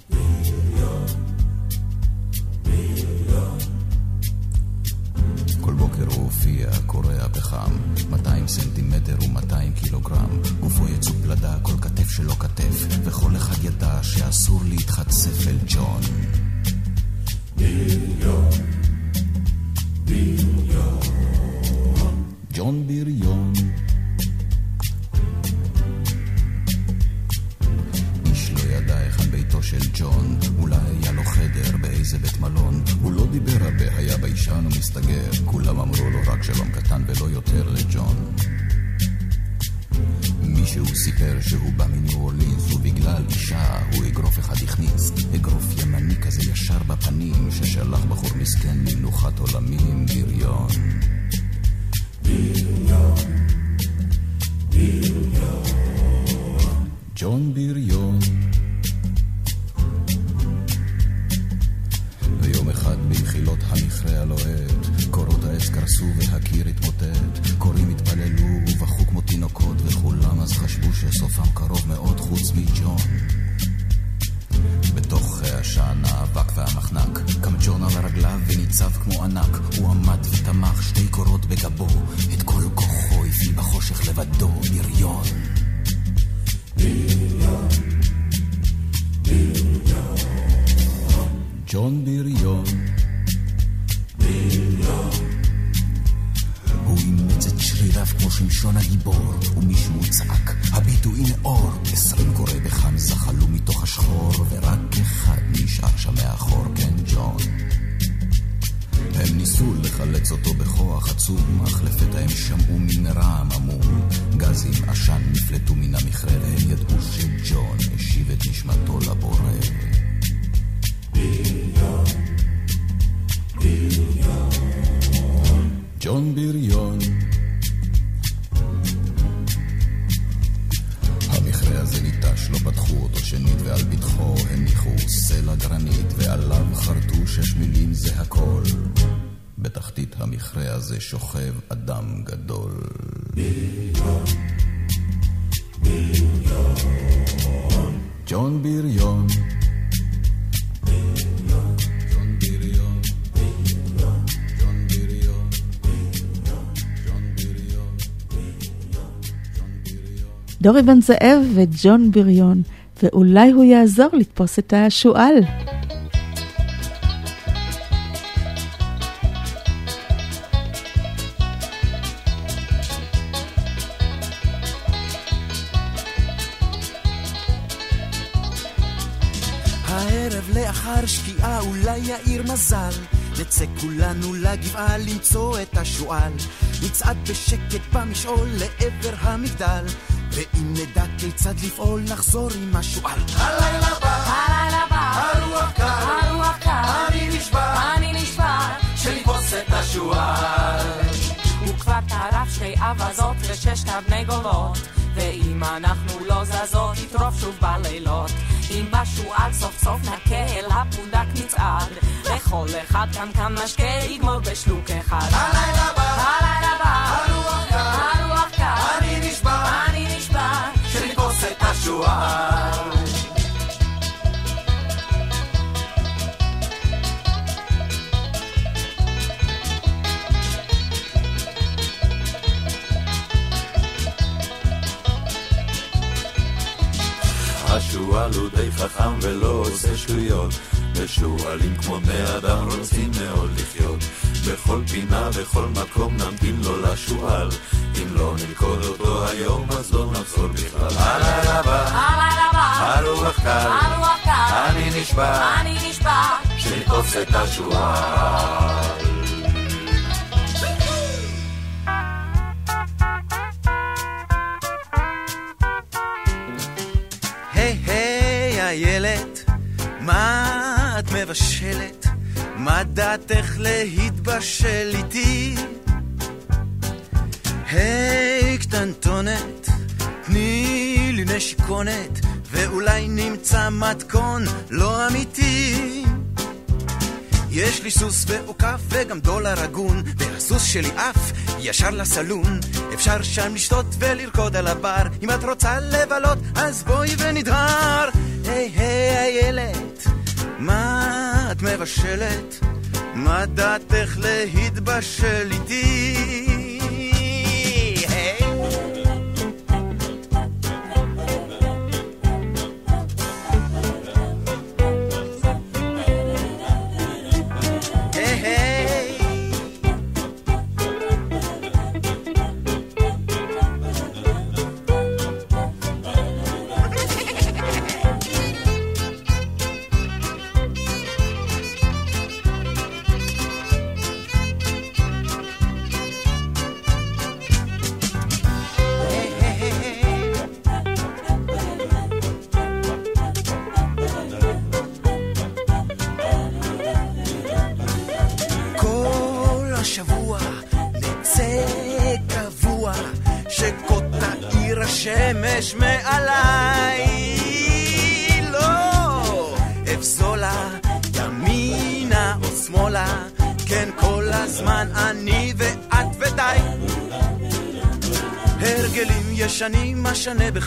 שסופם קרוב מאוד חוץ מג'ון. בתוך העשן האבק והמחנק קם ג'ון על רגליו וניצב כמו ענק. הוא עמד ותמך שתי קורות בגבו את כל כוחו הפעיל בחושך לבדו בריון. ג'ון בריון שריריו כמו שמשון הגיבור ומישהו צעק הביטו הנה אור עשרים קוראי בחם זחלו מתוך השחור ורק אחד נשאר שם מאחור כן ג'ון הם ניסו לחלץ אותו בכוח עצום, אך לפתע הם שמעו מין רעם עמום. גזים עשן נפלטו מן המכרה, והם ידעו שג'ון השיב את נשמתו לבורא. ג'ון בריון המכרה הזה ניטש, לא פתחו אותו שנית, ועל פתחו הניחו סלע גרנית, ועליו חרטו שש מילים זה הכל. בתחתית המכרה הזה שוכב אדם גדול. ג'ון בריון דורי בן זאב וג'ון בריון, ואולי הוא יעזור לתפוס את השועל. לאחר שקיעה אולי יאיר מזל. נצא כולנו לגבעה למצוא את השועל. נצעד בשקט במשעול לעבר המגדל. ואם נדע כיצד לפעול נחזור עם השועל הלילה בא, הלילה בא, הרוח קר, הרוח קר, אני נשבע, אני נשבע, שנתפוס את השועל. הוא כבר טרף שתי אווזות וששת אבני גולות ואם אנחנו לא זזות יטרוף שוב בלילות. אם בשועל סוף סוף נכה אל הפונדק נצעד. לכל אחד כאן כאן משקה יגמור בשלוק אחד. הלילה בא, הלילה בא, השועל. השועל הוא די חכם ולא עושה שטויות ושועלים כמו בני אדם רוצים מאוד לחיות בכל פינה, בכל מקום נמתין לו לשועל. אם לא נלכוד אותו היום אז לא נחזור בכלל. הלילה בא, הלילה בא, הרוח קר, הרוח קר, אני נשבע, אני נשבע, שנתפוס את השועל. היי היי איילת, מה את מבשלת? מה דעתך להתבשל איתי? היי קטנטונת, תני לי נשיקונת, ואולי נמצא מתכון לא אמיתי. יש לי סוס ועוקף וגם דולר הגון, והסוס שלי עף ישר לסלון. אפשר שם לשתות ולרקוד על הבר, אם את רוצה לבלות אז בואי ונדהר. היי היי איילת, מה את מבשלת? מה דעתך להתבשל איתי?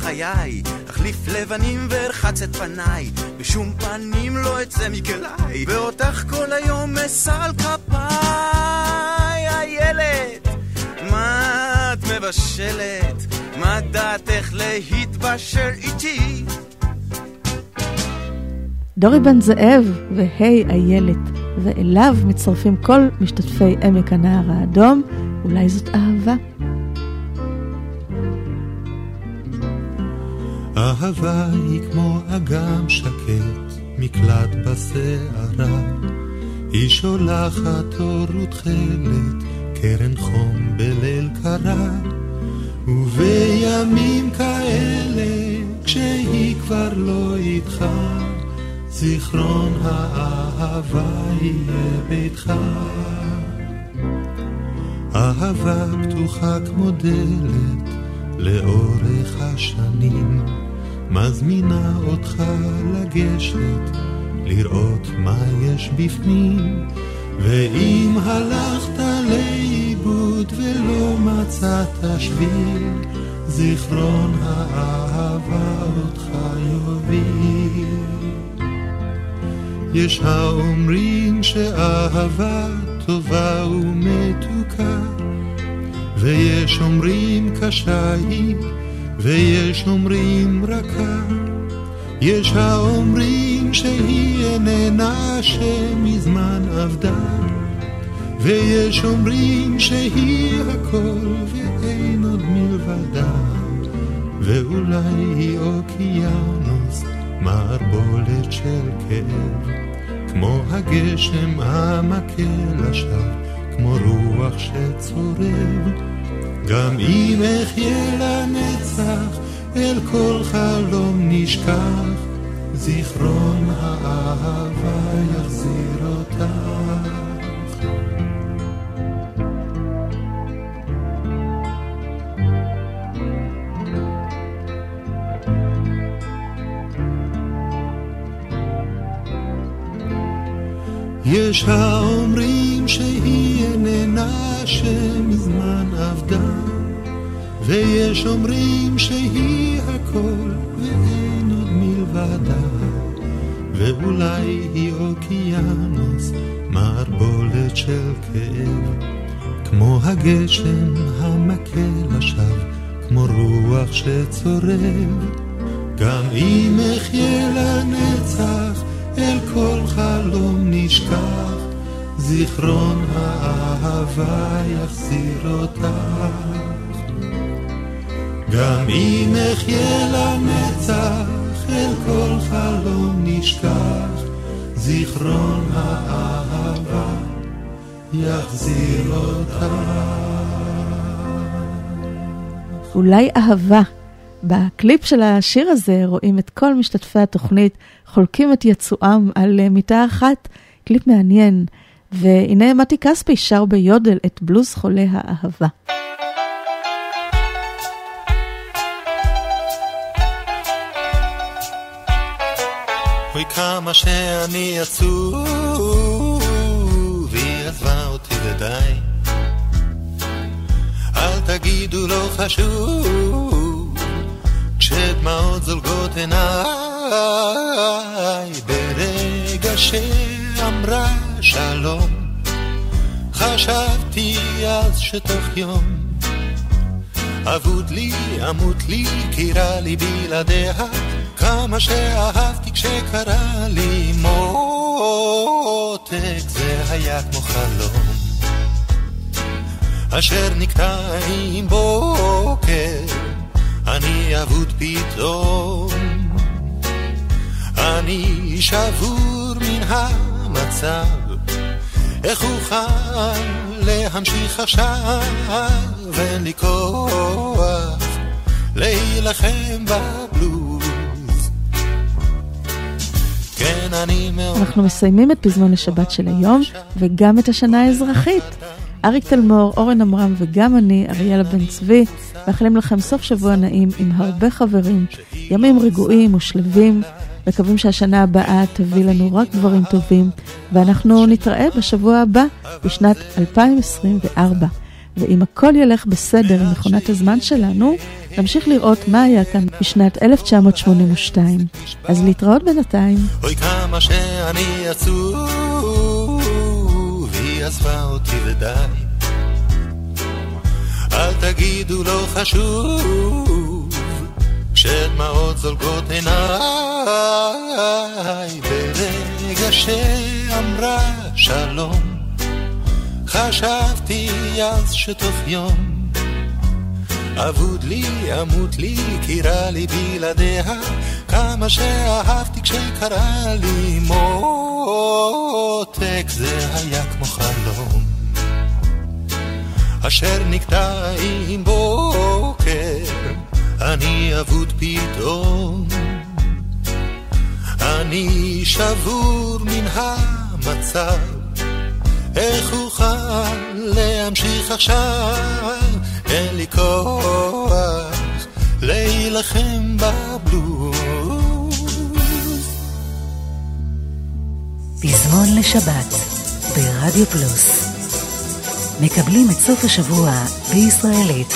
בחיי אחליף לבנים וארחץ את פניי בשום פנים לא אצא מכליי ואותך כל היום על כפיי איילת מה את מבשלת? מה דעתך להתבשל איתי? דורי בן זאב והי איילת, ואליו מצטרפים כל משתתפי עמק הנהר האדום, אולי זאת. אהבה בסערה. היא שולחת אור ותכלת, קרן חום בליל קרה. ובימים כאלה, כשהיא כבר לא איתך, זיכרון האהבה יהיה ביתך. אהבה פתוחה כמו דלת לאורך השנים, מזמינה אותך לגשת, לראות מה יש בפנים, ואם הלכת לאיבוד ולא מצאת שביל, זיכרון האהבה אותך יוביל. יש האומרים שאהבה טובה ומתוקה, ויש אומרים קשה היא, ויש אומרים רכה. יש האומרים שהיא איננה שמזמן אבדה, ויש אומרים שהיא הכל ואין עוד מלבדה, ואולי היא אוקיינוס מערבולת של כאב, כמו הגשם המכה לשווא, כמו רוח שצורב. גם אם אחיה לנצח, אל כל חלום נשכח, זיכרון האהבה יחזיר אותך. יש האומרים שהיא איננה שמזמן אבדה, ויש אומרים שהיא הכל ואין עוד מלבדה, ואולי היא אוקיינוס, מערבולת של כאב, כמו הגשם המכה לשווא, כמו רוח שצורב, גם אם אחיה לנצח אל כל חלום נשכח, זיכרון האהבה יחזיר אותך. גם אם אחיה לנצח, אל כל חלום נשכח, זיכרון האהבה יחזיר אותך. אולי אהבה. בקליפ של השיר הזה רואים את כל משתתפי התוכנית חולקים את יצואם על מיטה אחת, קליפ מעניין. והנה מתי כספי שר ביודל את בלוז חולי האהבה. אוי כמה שאני עצוב, היא עזבה אותי ודי. אל תגידו לא חשוב, כשדמעות זולגות עיניי, ברגע שאמרה שלום, חשבתי אז שתוך יום אבוד לי, אמות לי, כי רע לי בלעדיה, כמה שאהבתי כשקרה לי מותק, זה היה כמו חלום, אשר נקטע עם בוקר, אני אבוד פתאום, אני שבור מן המצב, איך אוכל להמשיך עכשיו, אין לי כוח להילחם בבלוז. אנחנו מסיימים את פזמון השבת של היום, וגם את השנה האזרחית. אריק תלמור, אורן עמרם וגם אני, אריאלה בן צבי, מאחלים לכם סוף שבוע נעים עם הרבה חברים, ימים רגועים ושלווים, מקווים שהשנה הבאה תביא לנו רק דברים טובים, ואנחנו נתראה בשבוע הבא, בשנת 2024. ואם הכל ילך בסדר עם מכונת הזמן שלנו, נמשיך לראות מה היה כאן בשנת 1982. אז להתראות בינתיים. אוי כמה שאני עצוב, היא עזבה אותי ודי. אל תגידו לא חשוב, כשדמעות זולגות עיניי, ברגע שאמרה שלום, חשבתי אז שתוך יום אבוד לי, אמות לי, כי רע לי בלעדיה, כמה שאהבתי כשקרה לי מותק, זה היה כמו חלום, אשר נקטע עם בוקר, אני אבוד פתאום, אני שבור מן המצב, איך אוכל להמשיך עכשיו? אין לי כוח להילחם בבלוז. פזמון לשבת ברדיו פלוס. מקבלים את סוף השבוע בישראלית.